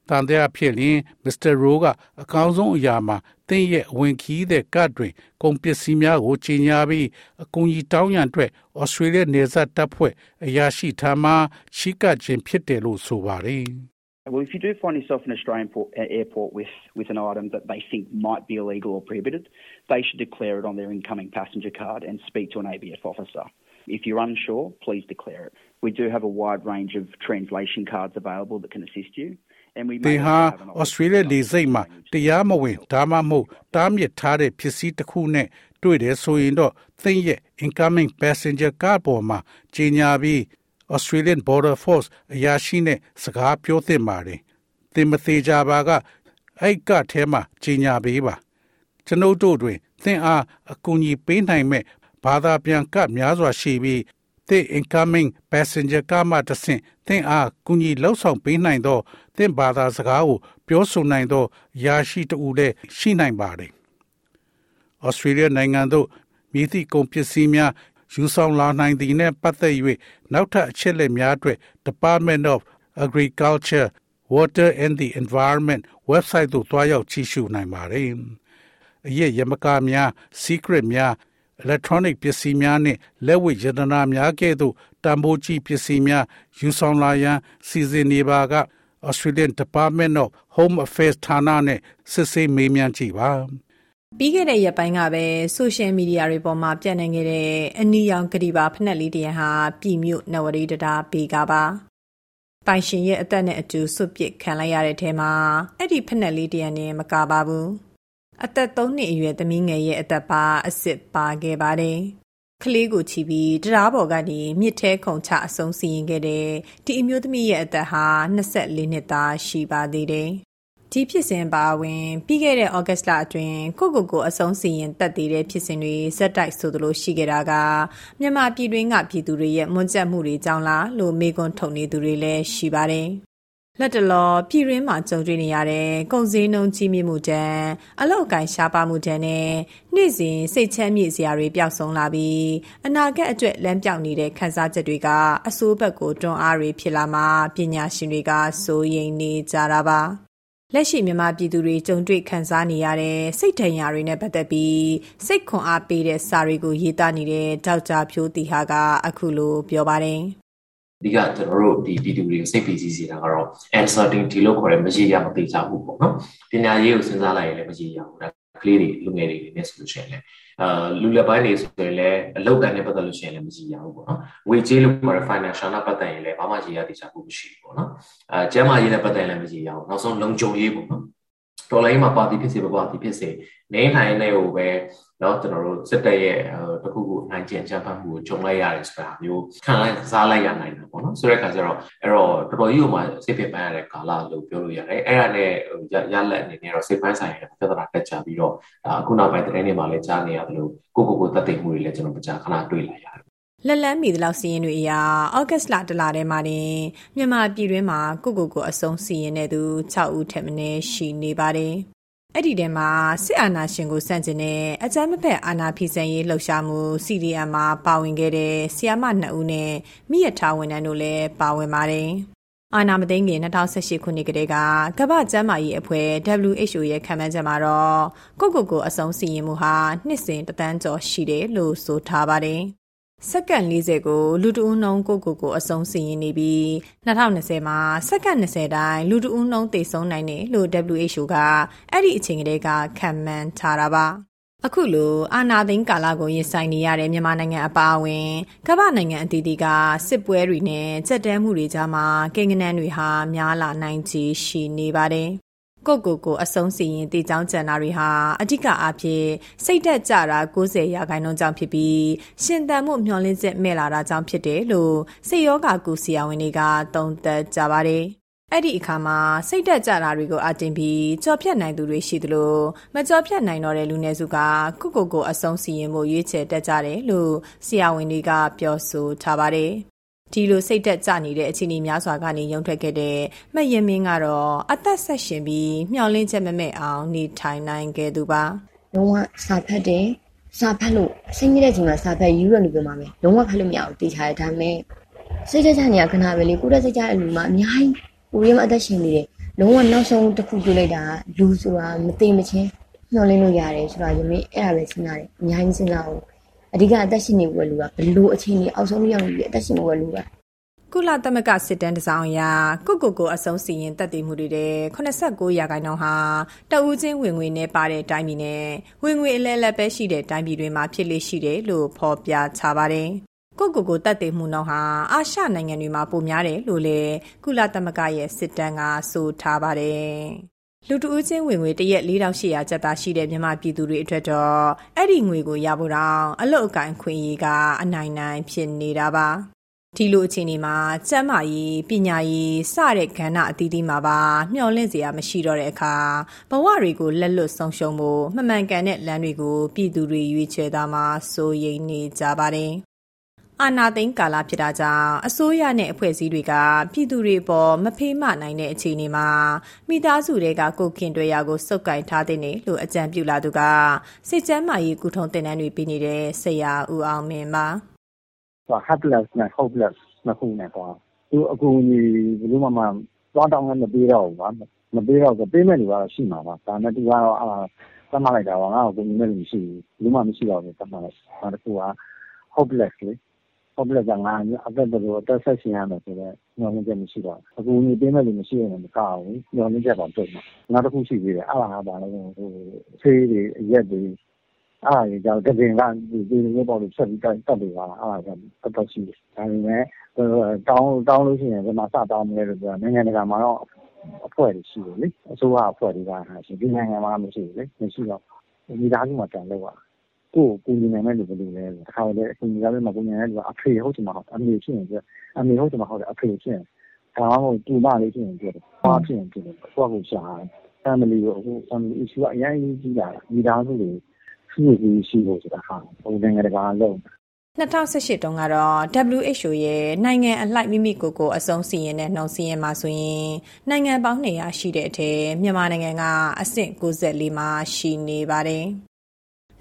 တန်တဲ့အဖြစ်ရင်မစ္စတာရိုးကအကောင်းဆုံးအရာမှာသင်ရဲ့ဝင်ခီးတဲ့ကတ်တွင်ကုန်ပစ္စည်းများကိုကြီးညာပြီးအကူအညီတောင်းရန်အတွက်ဩစတြေးလျနေဆက်တပ်ဖွဲ့အရာရှိထံမှရှိကခြင်းဖြစ်တယ်လို့ဆိုပါတယ်။ Well, if you do find yourself in an Australian port, uh, airport with, with an item that they think might be illegal or prohibited, they should declare it on their incoming passenger card and speak to an ABF officer. If you're unsure, please declare it. We do have a wide range of translation cards available that can assist you. သင်ဟာဩစတြေးလျလေဆိပ်မှာတရားမဝင်ဒါမှမဟုတ်တားမြစ်ထားတဲ့ဖြစ်စည်းတစ်ခုနဲ့တွေ့တယ်ဆိုရင်တော့သင်ရဲ့ incoming passenger card ပေါ်မှာကြီးညာပြီး Australian Border Force အရာရှိနဲ့စကားပြောသင့်ပါတယ်။သင်မသေးကြပါကအဲ့ကထဲမှာကြီးညာပေးပါ။ကျွန်ုပ်တို့တွင်သင်အားအကူအညီပေးနိုင်မဲ့ဘာသာပြန်ကများစွာရှိပြီး သင် incoming passenger ကမှတဆင့်သင်အားကူညီလှုပ်ဆောင်ပေးနိုင်သောသင်ဘာသာစကားကိုပြောဆိုနိုင်သောယာရှိတူလည်းရှိနိုင်ပါတယ်။ဩစတြေးလျနိုင်ငံသို့မြည်သည့်ကုန်ပစ္စည်းများယူဆောင်လာနိုင်သည်နှင့်ပတ်သက်၍နောက်ထပ်အချက်အလက်များအတွက် Department of Agriculture Water and the Environment website သို့တွားရောက်ကြည့်ရှုနိုင်ပါတယ်။အရဲ့ရမကာများ secret များ electronic ပစ္စည်းများနှင့်လက်ဝတ်ယန္တနာများကဲ့သို့တန်ဖိုးကြီးပစ္စည်းများယူဆောင်လာရန်စီစဉ်နေပါက Australian Department of Home Affairs ဌာနနဲ့စစ်ဆေးမေးမြန်းကြည့်ပါပြီးခဲ့တဲ့ရက်ပိုင်းကပဲဆိုရှယ်မီဒီယာတွေပေါ်မှာပြန့်နှံ့ခဲ့တဲ့အနီရောင်ကတိပါဖက်လေးတရံဟာပြည်မြို့နဝရီတတာဘေကပါပိုင်ရှင်ရဲ့အသက်နဲ့အတူဆွတ်ပစ်ခံလိုက်ရတဲ့ထဲမှာအဲ့ဒီဖက်လေးတရံနဲ့မကပါဘူး အသက်3နှစ်အရွယ်သမီးငယ်ရဲ့အသက်ပါအစ်စ်ပါခဲ့ပါတယ်ကလေးကိုချီပြီးတရားပေါ်ကနေမြစ်ထဲခုန်ချအဆုံးစီရင်ခဲ့တဲ့ဒီအမျိုးသမီးရဲ့အသက်ဟာ24နှစ်သားရှိပါသေးတယ်။ဒီဖြစ်စဉ်ပါဝင်ပြီးခဲ့တဲ့ဩဂတ်လအတွင်းကိုကိုကိုအဆုံးစီရင်တက်သေးတဲ့ဖြစ်စဉ်တွေဇက်တိုက်ဆိုသလိုရှိခဲ့တာကမြန်မာပြည်တွင်းကပြည်သူတွေရဲ့မွန်းကျက်မှုတွေကြောင့်လားလို့မေကွန်းထုတ်နေသူတွေလည်းရှိပါတယ်။ လက်တလောပြည်ရင်းမှာကြုံတွေ့နေရတဲ့ကုန်စည်နှုန်းကြီးမြင့်မှုတန်းအလောက်ကိုင်းရှားပါမှုတန်းနဲ့နေ့စဉ်စိတ်ချမ်းမြေ့စရာတွေပျောက်ဆုံးလာပြီးအနာဂတ်အတွက်လမ်းပြောင်းနေတဲ့ခန်းစားချက်တွေကအဆိုးဘက်ကိုတွန်းအားတွေဖြစ်လာမှပညာရှင်တွေကစိုးရိမ်နေကြတာပါလက်ရှိမြန်မာပြည်သူတွေကြုံတွေ့ခံစားနေရတဲ့စိတ်ဒဏ်ရာတွေနဲ့ပတ်သက်ပြီးစိတ်ခွန်အားပေးတဲ့စာတွေကိုရေးသားနေတဲ့ဒေါက်တာဖြိုးတီဟာကအခုလိုပြောပါတယ် အဓိကကျွန်တော်တို့ဒီပြည်သူတွေကိုစိတ်ပီစီစေတာကတော့ uncertainty လို့ခေါ်တဲ့မရေရာမသိကြဘူးပေါ့နော်ပညာရေးကိုစဉ်းစားလိုက်ရင်လည်းမရေရာဘူးဒါကလေးတွေလူငယ်တွေနေဆိုလို့ရှိရင်လည်းအာလူလက်ပိုင်းတွေဆိုရင်လည်းအလောက်ကန်နဲ့ပတ်သက်လို့ရှိရင်လည်းမရေရာဘူးပေါ့နော်ဝေကြေးလို့ခေါ်တဲ့ financial နဲ့ပတ်သက်ရင်လည်းဘာမှရေရာတိကျမှုမရှိဘူးပေါ့နော်အာကျန်းမာရေးနဲ့ပတ်သက်ရင်လည်းမရေရာဘူးနောက်ဆုံးလုံခြုံရေးပေါ့နော်တော်လိုင်းမှာပါတီဖြစ်စေမပါတီဖြစ်စေနေထိုင်နေကိုပဲ เนาะကျွန်တော်တို့စစ်တပ်ရဲ့တခုခုနိုင်ကျင်ကြံဖတ်မှုကိုဂျုံလိုက်ရတယ်ဆိုတာမျိုးခံလိုက်စားလိုက်ရနိုင်တယ်ပေါ့နော်ဆိုတဲ့အခါကျတော့အဲ့တော့တော်တော်ကြီးကိုမှစိတ်ဖြစ်ပန်းရတဲ့ကာလလို့ပြောလို့ရတယ်အဲ့ဒါနဲ့ရလက်အနေနဲ့တော့စိတ်ပန်းဆိုင်ရတဲ့ပြဿနာတက်ကြပြီးတော့ဒါအခုနောက်ပိုင်းသတင်းတွေမှာလည်းကြားနေရတယ်လို့ကိုကိုကိုတတ်သိမှုတွေလည်းကျွန်တော်မကြားခဏတွေ့လာရတယ်လက်လန်းမီတလောက်စီရင်တွေအရာဩဂတ်စ်လတလထဲမှာတင်မြန်မာပြည်တွင်းမှာကိုကိုကိုအဆုံးစီရင်တဲ့သူ6ဦးထက်မနည်းရှိနေပါတယ် အဲ့ဒီထဲမှာစစ်အာဏာရှင်ကိုစန့်ကျင်တဲ့အကြမ်းမဖက်အာဏာဖီဆန်ရေးလှုပ်ရှားမှု CDM မှာပါဝင်ခဲ့တဲ့ဆီယာမ2ဦးနဲ့မိရထားဝန်ထမ်းတို့လည်းပါဝင်ပါတယ်။အာနာမသိငင်2018ခုနှစ်ကတည်းကကမ္ဘာ့ကျန်းမာရေးအဖွဲ့ WHO ရဲ့ခန့်မှန်းချက်မှာတော့ကိုကိုကိုအဆုံးစီရင်မှုဟာနှစ်စဉ်တသန်းကျော်ရှိတယ်လို့ဆိုထားပါတယ်။ စက္ကန့်40ကိုလူတဦးနှုန်းကိုကိုကိုအဆုံးစီရင်နေပြီး2020မှာစက္ကန့်20တိုင်းလူတဦးနှုန်းသေဆုံးနိုင်တယ်လို့ WHO ကအဲ့ဒီအချိန်ကလေးကခံမှန်းထားတာပါအခုလိုအာနာသိန်းကာလကိုရင်ဆိုင်နေရတဲ့မြန်မာနိုင်ငံအပါအဝင်ကမ္ဘာနိုင်ငံအသီးသီးကစစ်ပွဲတွေနဲ့ကြက်တဲမှုတွေကြားမှာကိန်းဂဏန်းတွေဟာများလာနိုင်ခြေရှိနေပါတယ် ကိုကိုကို အဆုံးစီရင်တေချောင်းကျန်တာတွေဟာ အဓိကအားဖြင့် စိတ်သက်ကြတာ90ရာခိုင်နှုန်းကြောင့်ဖြစ်ပြီး ရှင်သန်မှုမျှော်လင့်ချက်မဲ့လာတာကြောင့်ဖြစ်တယ်လို့ စိတ်ယောဂကုဆရာဝန်တွေက သုံးသပ်ကြပါတယ်။အဲ့ဒီအခါမှာ စိတ်တက်ကြတာတွေကိုအတင်ပြီးကြော်ဖြတ်နိုင်သူတွေရှိသလို မကြော်ဖြတ်နိုင်တော့တဲ့ လူနည်းစုကကုကိုကို အဆုံးစီရင်မှုရွေးချယ်တတ်ကြတယ်လို့ ဆရာဝန်တွေက ပြောဆိုထားပါတယ်။ ဒီလိုစိတ်သက်ကြနေတဲ့အခြေအနေများစွာကနေရုံထွက်ခဲ့တဲ့မရင်မင်းကတော့အသက်ဆက်ရှင်ပြီးမျှော်လင့်ချက်မမဲ့အောင်နေထိုင်နိုင်ခဲ့သူပါလုံးဝစာဖတ်တယ်စာဖတ်လို့စိတ်ကြီးတဲ့ချိန်မှာစာဖတ်ယူရလို့ပြောမှာပဲလုံးဝဖတ်လို့မရဘူးတေချာတယ်ဒါပေမဲ့စိတ်သက်ကြနေရခဏပဲလေကိုယ်တက်စိတ်ကြတဲ့လူမှအများကြီးကိုရီးယားမှာအသက်ရှင်နေတယ်လုံးဝနောက်ဆုံးတစ်ခုတွေ့လိုက်တာလူဆိုတာမသိမချင်းမျှော်လင့်လို့ရတယ်ဆိုတာယမင်းအဲ့ဒါပဲစဉ်းစားတယ်အများကြီးစဉ်းစားဘူး အဓိကအသက်ရှင်နေဖို့လူကဘလို့အခြေအနေအောက်ဆုံးရောက်နေပြီအသက်ရှင်ဖို့လူကကုလသမဂ္ဂစစ်တမ်းတစောင်းအရကုကုကိုအဆုံးစီရင်တက်တည်မှုတွေတဲ့89ရာခိုင်နှုန်းဟာတဦးချင်းဝင်ငွေနဲ့ပါတဲ့တိုင်းပြည်နဲ့ဝင်ငွေအလဲလက်ပဲရှိတဲ့တိုင်းပြည်တွေမှာဖြစ်လေရှိတယ်လို့ဖော်ပြချပါတယ်။ကုကုကိုတက်တည်မှုနှုန်းဟာအာရှနိုင်ငံတွေမှာပိုများတယ်လို့လည်းကုလသမဂ္ဂရဲ့စစ်တမ်းကဆိုထားပါတယ်။ လူတဦးချင်းဝင်ငွေတရက်4800ကျပ်သားရှိတဲ့မြန်မာပြည်သူတွေအတွက်တော့အဲ့ဒီငွေကိုရဖို့တော့အလုတ်အကင်ခွင့်ရေးကအနိုင်နိုင်ဖြစ်နေတာပါဒီလိုအခြေအနေမှာကျန်းမာရေးပညာရေးစတဲ့ကဏ္ဍအသီးသီးမှာပါမျှော်လင့်စရာမရှိတော့တဲ့အခါဘဝတွေကိုလက်လွတ်ဆုံးရှုံးဖို့မမှန်ကန်တဲ့လမ်းတွေကိုပြည်သူတွေရွေးချယ်သားမှာစိုးရိမ်နေကြပါတယ်။ အာနာသိန်းကာလဖြစ်တာကြောင့်အစိုးရနဲ့အဖွဲ့အစည်းတွေကပြည်သူတွေပေါ်မဖေးမနိုင်တဲ့အခြေအနေမှာမိသားစုတွေကကိုခင်တွေရာကိုစုပ်ကင်ထားတဲ့နေလို့အကြံပြုလာသူကစစ်ကျမ်းမာရေးကုထုံးတင်တန်းတွေပြီးနေတဲ့ဆရာဦးအောင်မင်းပါ။ helpless နဲ့ hopeless နှစ်ခုနဲ့သွားသူအကူအညီဘယ်လိုမှမသွားတောင်းလည်းမပေးတော့ဘူးကွာမပေးတော့ပေးမဲ့လူကတော့ရှိမှာပါဒါနဲ့သူကတော့အာသတ်မှတ်လိုက်တာပါငါ့ကိုကူညီမဲ့လူမရှိဘူးဘယ်မှမရှိတော့ဘူးသတ်မှတ်လိုက်နောက်တစ်ခုက hopeless လေ hopeless ကငါအသက်ဘယ်လို အသက်ဆက်ရှင်ရမယ်ဆိုတော့ညှော်လင့်ချက် မရှိတော့ဘူး အကူအညီပေးမဲ့လူမရှိရင်မကောက်ဘူးညှော်လင့်ချက်တော့ပြုတ်မှာနောက်တစ်ခုရှိသေးတယ် အဲ့ဒါက ဘာလဲဟို ဆေးတွေ အရက်တွေ အဲ့ဒါတွေကြောင့်တပင်ကဒီဒီလိုပေါ့လို့ဆက်ပြီးတက်တက်နေပါလားအဲ့ဒါကြောင့်တော်တော်ရှိတယ် ဒါပေမဲ့ တောင်းတောင်းလို့ရှိရင်ဒီမှာစတောင်းမလဲလို့ ပြောနိုင်ငံတကာမှာတော့ အဖွဲ့တွေရှိတယ်လေ အစိုးရအဖွဲ့တွေကရှိဒီနိုင်ငံမှာမရှိဘူးလေ မရှိတော့ဒီသားကြီးမှာတန်လို့ပါ ကိုကိုညီနိုင်မဲ့လူဘယ်လိုလဲတခါလေအကူညီရတဲ့မှာကိုညီနိုင်တဲ့လူကအဖေဟုတ်ချင်မှာဟုတ်အမေဖြစ်ရင်ပြအမေဟုတ်ချင်မှာဟုတ်တယ်အဖေဖြစ်ရင်ဒါမှမဟုတ်တူမလေးဖြစ်ရင်ပြတယ်ဘာဖြစ်ရင်ပြတယ်ကိုယ့်ကိုရှာ family ကိုအခု family issue ကအရင်ကြီးလာတာဒီသားစုတွေရှိပြီးရှိဖို့ဆိုတာဟာဟိုနိုင်ငံတကာလုံး2018တုန်းကတော့ WHO ရဲ့နိုင်ငံအလိုက်မိမိကိုယ်ကိုအဆုံးစီရင်တဲ့နှုံစီရင်မှာဆိုရင်နိုင်ငံပေါင်း200ရှိတဲ့အထက်မြန်မာနိုင်ငံကအဆင့်94မှာရှိနေပါတယ်။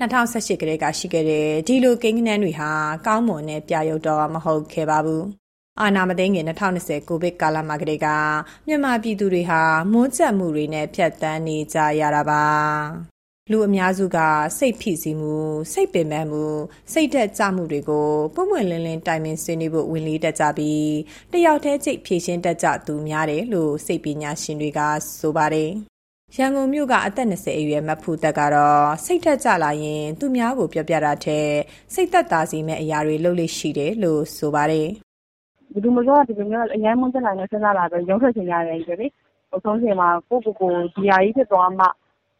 2018ကလေးကရှိခဲ့တဲ့ဒီလိုကိန်းဂဏန်းတွေဟာကောင်းမွန်တဲ့ပြရုပ်တော့မဟုတ်ခဲ့ပါဘူး။အာနာမသိငင်2020ကိုဗစ်ကာလမှာကလေးကမြန်မာပြည်သူတွေဟာမွန်းကျပ်မှုတွေနဲ့ဖြတ်တန်းနေကြရတာပါလူအများစုကစိတ်ဖိစီးမှုစိတ်ပင်ပန်းမှုစိတ်သက်ကြမှုတွေကိုပုံမှန်လင်းလင်းတိုင်ပင်ဆွေးနွေးဖို့ဝင်လေးတက်ကြပြီးတယောက်တည်းကြိတ်ဖြည့်ရှင်းတက်ကြသူများတယ်လို့စိတ်ပညာရှင်တွေကဆိုပါတယ် ရန်ကုန်မြို့ကအသက်20အရွယ်မဖူတက်ကတော့စိတ်သက်ကြလာရင်သူများကိုပြောပြတာထက်စိတ်သက်သာစေမဲ့အရာတွေလုပ်လို့ရှိတယ်လို့ဆိုပါတယ်ဘယ်သူမှတော့ဒီလိုမျိုးအရင်မှတက်လာနေစဉ်းစားလာတော့ရုံးထွက်ချင်ရတယ်ကြည့်လေအဆုံးချိန်မှာကိုကိုကိုဒီဟာကြီးဖြစ်သွားမှ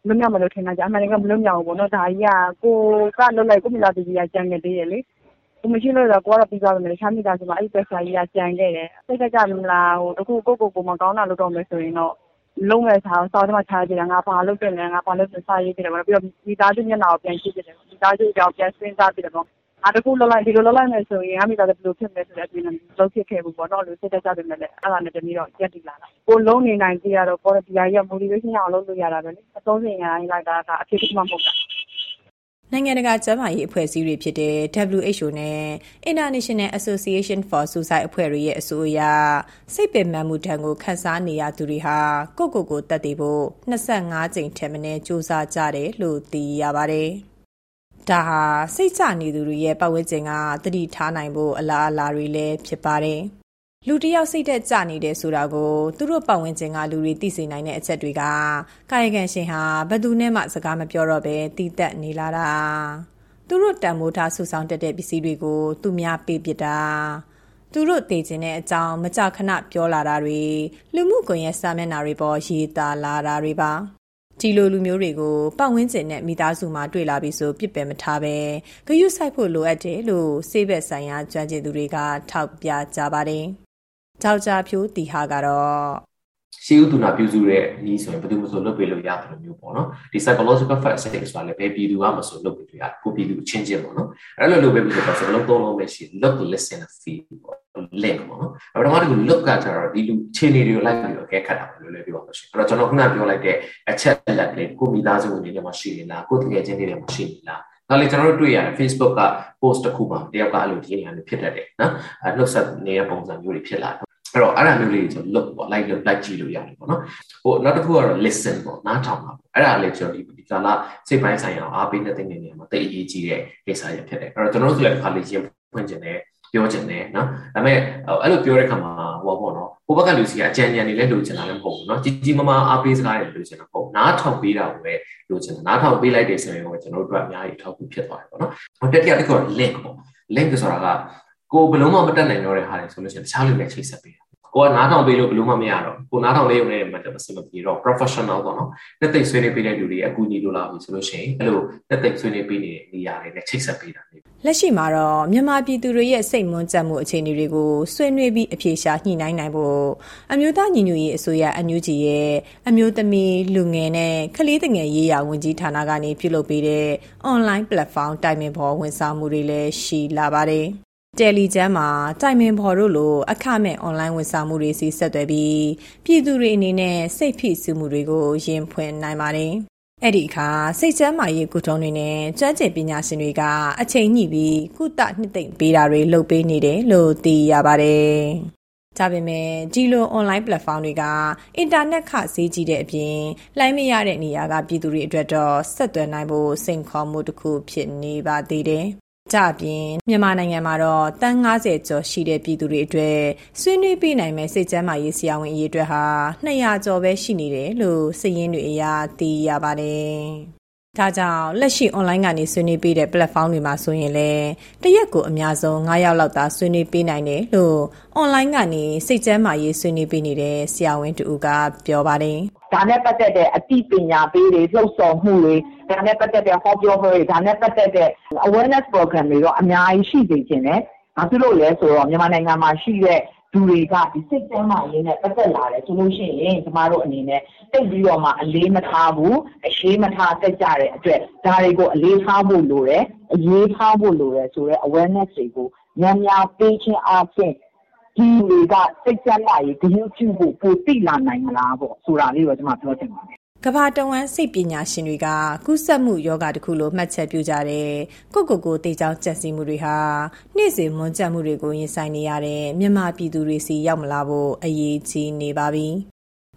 လွတ်မြောက်မယ်လို့ထင်တာကြာအမှန်တကယ်မလွတ်မြောက်ဘူးပေါ့နော်ဒါကြီးကကိုကလွတ်လိုက်ကိုမိသားစုကြီးကကြံခဲ့သေးတယ်လေကိုမရှိလို့တော့ကိုကတော့ပြီးသွားတယ်လေရှားမိသားစုမှာအဲ့ဒီပက်ဆာကြီးကကြံခဲ့တယ်စိတ်ကကြမလားဟိုတခုကိုကိုကိုမကောင်းတာလုပ်တော့မယ်ဆိုရင်တော့ လုံးမဲ့စားစောင်းမှချားကြတယ်ငါဘာလုပ်တယ်လဲငါဘာလုပ်တယ်စားရေးတယ်ပေါ့ပြီးတော့မိသားစုမျက်နှာကိုပြန်ကြည့်တယ်မိသားစုကြောင့်ပြန်စဉ်းစားပြီးတော့အားတခုလောက်လိုက်ဒီလိုလောက်လိုက်မယ်ဆိုရင်အမိသားစုဘယ်လိုဖြစ်မလဲဆိုတဲ့အပြင်လုံးဖြစ်ခဲ့ဘူးပေါ့နော်လို့စိတ်သက်သာတယ်လည်းအဲ့ဒါနဲ့တမီးတော့ရက်တည်လာတာကိုလုံးနေနိုင်ကြရတော့ပေါ်ဒီဟာကြီးက motivation အောင်လုပ်လို့ရတာပဲလေအသုံးစင်ရတိုင်းလိုက်တာကအဖြစ်တစ်မှမဟုတ်တာ နိုင်ငံတကာကျန်းမာရေးအဖွဲ့အစည်းတွေဖြစ်တဲ့ WHO နဲ့ International Association for Suicide အဖွဲ့တွေရဲ့အဆိုအရ စိတ်ပင်ပန်းမှုဒဏ်ကို ခံစားနေရသူတွေဟာ ကိုယ့်ကိုယ်ကိုတတ်သိဖို့25ကြိမ်ထက်မနည်းစူးစမ်းကြတယ်လို့သိရပါတယ်။ဒါဟာ စိတ်ချနေသူတွေရဲ့ ပတ်ဝန်းကျင်ကတတိထားနိုင်ဖို့ အလားအလာတွေလည်း ဖြစ်ပါတယ် လူတယောက်စိတ်သက်ကြနေတယ်ဆိုတာကိုသူတို့ပတ်ဝန်းကျင်ကလူတွေသိစေနိုင်တဲ့အချက်တွေကကာယကံရှင်ဟာဘယ်သူနဲ့မှစကားမပြောတော့ဘဲတည်သက်နေလာတာသူတို့တန်မိုးထားဆူဆောင်တက်တဲ့ပစ္စည်းတွေကိုသူများပေးပစ်တာသူတို့သိကျင်တဲ့အကြောင်းမကြခဏပြောလာတာတွေလူမှုကွန်ရက်စာမျက်နှာတွေပေါ်ရေးသားလာတာတွေပါဒီလိုလူမျိုးတွေကိုပတ်ဝန်းကျင်နဲ့မိသားစုမှာတွေ့လာပြီဆိုပြစ်ပယ်မထားပဲဂယုဆိုင်ဖို့လိုအပ်တယ်လို့စေဘက်ဆိုင်ရာကျွမ်းကျင်သူတွေကထောက်ပြကြပါတယ်။ ကြောက်ကြဖြိုးတီဟာကတော့ရှေးဥတုနာပြုစုတဲ့နည်းဆိုရင်ဘယ်သူမှဆိုလုပ်ပေးလို့ရတယ်လို့မျိုးပေါ့နော်ဒီ psychological fact check ဆိုတာလည်းဘယ်ပြည်သူမှမဆိုလုပ်ပေးလို့ရတယ်ကိုပြည်သူအချင်းချင်းပေါ့နော်အဲ့လိုလုပ်ပေးပြီးတော့ဆိုတော့သုံးလုံးပဲရှိ look listen feel ပေါ့ link ပေါ့နော်အဲ့တော့ဒီ look ကကျတော့ဒီလူချင်းနေတွေကိုလိုက်ပြီးတော့အကဲခတ်တာလို့လည်းပြောပါလို့ရှိရင်အဲ့တော့ကျွန်တော်ခုနပြောလိုက်တဲ့အချက်လက်လေးကိုမိသားစုဝင်တွေထဲမှာရှိနေလားကိုတကယ်ချင်းတွေထဲမှာရှိနေလားဒါလေကျွန်တော်တို့တွေ့ရတယ် Facebook က post တစ်ခုမှာတယောက်ကအဲ့လိုဒီနေရာမျိုးဖြစ်တတ်တယ်နော်အဲ့လှုပ်ဆက်နေတဲ့ပုံစံမျိုးတွေဖြစ်လာတယ် အဲ့တော့အဲ့ဒါမျိုးလေးကျွန်တော် look ပေါ့ like look like ကြည့်လို့ရတယ်ပေါ့နော်ဟိုနောက်တစ်ခုကတော့ listen ပေါ့နားထောင်ပါပေါ့အဲ့ဒါလေးကျွန်တော်ဒီဒီကာလစိတ်ပိုင်းဆိုင်ရာအားပေးတဲ့တဲ့နေရာမှာတိတ်အရေးကြီးတဲ့ကိစ္စရဖြစ်တယ်အဲ့တော့ကျွန်တော်တို့ဆိုလည်းတစ်ခါလေးရင်ဖွင့်ကျင်တယ်ပြောချင်တယ်နော်ဒါပေမဲ့အဲ့လိုပြောတဲ့ခါမှာဟောပေါ့နော်ဟိုဘက်ကလူစီကအကြံဉာဏ်တွေလည်းလိုချင်တာလည်းမဟုတ်ဘူးနော်ကြီးကြီးမားမားအားပေးစကားတွေလိုချင်တာမဟုတ်နားထောင်ပေးတာကိုပဲလိုချင်တာနားထောင်ပေးလိုက်တယ်ဆိုရင်တော့ကျွန်တော်တို့အတွက်အများကြီးထောက်ကူဖြစ်သွားတယ်ပေါ့နော်ဟိုတက်တိယတစ်ခုက link ပေါ့ link ဆိုတာကကိုဘယ်လုံးမှမတက်နိုင်တော့တဲ့ဟာတွေဆိုလို့ရှိရင်တခြားလူတွေချိတ်ဆက်ပေးတာ ကိုကနားထောင်ပေးလို့ဘယ်လို့မှမရတော့ကိုနားထောင်လေးရုံနဲ့မှတမစမပြေတော့ professional ပေါ့နော်တက်သိဆွေးနွေးပေးတဲ့လူတွေအကူအညီလိုလာပြီဆိုလို့ရှိရင်အဲ့လိုတက်သိဆွေးနွေးပေးနေတဲ့နေရာတွေနဲ့ချိတ်ဆက်ပေးတာနေလက်ရှိမှာတော့မြန်မာပြည်သူတွေရဲ့စိတ်မွန်းကြမှုအခြေအနေတွေကိုဆွေးနွေးပြီးအပြေရှားညှိနှိုင်းနိုင်ဖို့အမျိုးသားညီညွတ်ရေးအစိုးရအန်ယူဂျီရဲ့အမျိုးသမီးလူငယ်နဲ့ကလေးငယ်ရေးရာဝန်ကြီးဌာနကနေပြုလုပ်ပေးတဲ့ online platform တိုင်ပင်ဖော်ဝန်ဆောင်မှုတွေလည်းရှိလာပါတယ် တယ်လီကျမ်းမှာတိုင်ပင်ဖော်တို့လိုအခမဲ့အွန်လိုင်းဝန်ဆောင်မှုတွေစီဆက်သွယ်ပြီးပြည်သူတွေအနေနဲ့စိတ်ဖိစီးမှုတွေကိုရင်ဖွင့်နိုင်ပါတယ်။အဲ့ဒီအခါစိတ်ကျမ်းမာရေးကုထုံးတွေနဲ့ကျွမ်းကျင်ပညာရှင်တွေကအချိန်ညှိပြီးကုသနှစ်သိမ့်ပေးတာတွေလုပ်ပေးနေတယ်လို့သိရပါတယ်။ဒါပေမဲ့ဒီလို online platform တွေကအင်တာနက်ခဈေးကြီးတဲ့အပြင်လိုင်းမရတဲ့နေရာကပြည်သူတွေအတွက်တော့ဆက်သွယ်နိုင်ဖို့စိန်ခေါ်မှုတစ်ခုဖြစ်နေပါသေးတယ်။ ကြပြင် မြန်မာနိုင်ငံမှာတော့တန်း90ကျော်ရှိတဲ့ ပြည်သူတွေအတွက် ဆွေးနွေးပေးနိုင်မဲ့စိတ်ကျန်းမာရေး ဆရာဝန် အရေးအတွက်ဟာ200ကျော်ပဲ ရှိနေတယ်လို့စည်ရင်းတွေအရ သိရပါတယ်။ ဒါကြောင့်လက်ရှိ online ကနေဆွေးနွေးပေးတဲ့ platform တွေမှာဆိုရင်လည်းတရက်ကိုအများဆုံး9ရောက်လောက်သာဆွေးနွေးပေးနိုင်တယ်လို့ online ကနေစိတ်ကျန်းမာရေးဆွေးနွေးပေးနေတဲ့ဆရာဝန်တူကပြောပါတယ်။ဒါနဲ့ပတ်သက်တဲ့အသိပညာပေးတွေလှုပ်ဆော်မှုတွေဒါနဲ့ပတ်သက်တဲ့ဟောပြောပွဲတွေဒါနဲ့ပတ်သက်တဲ့ awareness program တွေတော့အများကြီးရှိစေချင်တယ်။ဘာဖြစ်လို့လဲဆိုတော့မြန်မာနိုင်ငံမှာရှိတဲ့ လူတွေကဒီစိတ်ကျန်းမာရေးနဲ့ပတ်သက်လာတယ်ဆိုလို့ရှိရင်ကျမတို့အနေနဲ့တိတ်ပြီးတော့မှအလေးမထားဘူးအရှိမထားတက်ကြတဲ့အတွက်ဒါတွေကိုအလေးထားဖို့လိုတယ်အရေးထားဖို့လိုတယ်ဆိုတော့ awareness တွေကိုများများပေးခြင်းအပြင်ဒီတွေကစိတ်ကျန်းမာရေးဂရုပြုဖို့ပိုသိလာနိုင်မလားပေါ့ဆိုတာလေးတော့ကျွန်မပြောချင်ပါတယ် ကဘာတဝမ်း စိတ်ပညာရှင်တွေကကုသမှုယောဂတစ်ခုလိုမှတ်ချက်ပြုကြတဲ့ ကိုကိုကိုတေချောင်းကြက်စီမှုတွေဟာ နေ့စဉ်မွန်ကျက်မှုတွေကို ရင်ဆိုင်နေရတဲ့ မြန်မာပြည်သူတွေစီရောက်မလာဖို့ အရေးကြီးနေပါပြီ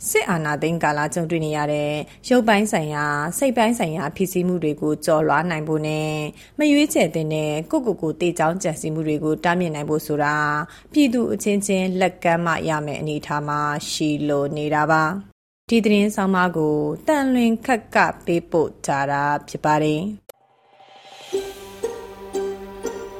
စစ်အာဏာသိမ်းကာလ ကြုံတွေ့နေရတဲ့ ရုပ်ပိုင်းဆိုင်ရာ စိတ်ပိုင်းဆိုင်ရာဖြစ်စီမှုတွေကိုကြော်လွှားနိုင်ဖို့နဲ့ မရွေးချယ်တဲ့ ကိုကိုကိုတေချောင်းကြက်စီမှုတွေကို တားမြစ်နိုင်ဖို့ဆိုတာ ပြည်သူအချင်းချင်း လက်ကမ်းမှရမယ်အနေအထားမှာ ရှိလိုနေတာပါ ဒီသတင်းဆောင်မကိုတန်လွင်ခက်ကပေးပို့ကြတာဖြစ်ပါတယ်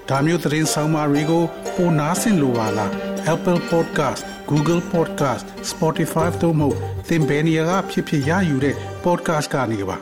ဒါမျိုးသတင်းဆောင်မတွေကိုပိုနားဆင်လိုပါလား Apple Podcast Google Podcast Spotify တို့မှာသင်ပင်ရာဖြစ်ဖြစ်ရယူတဲ့ podcast ကနေပါ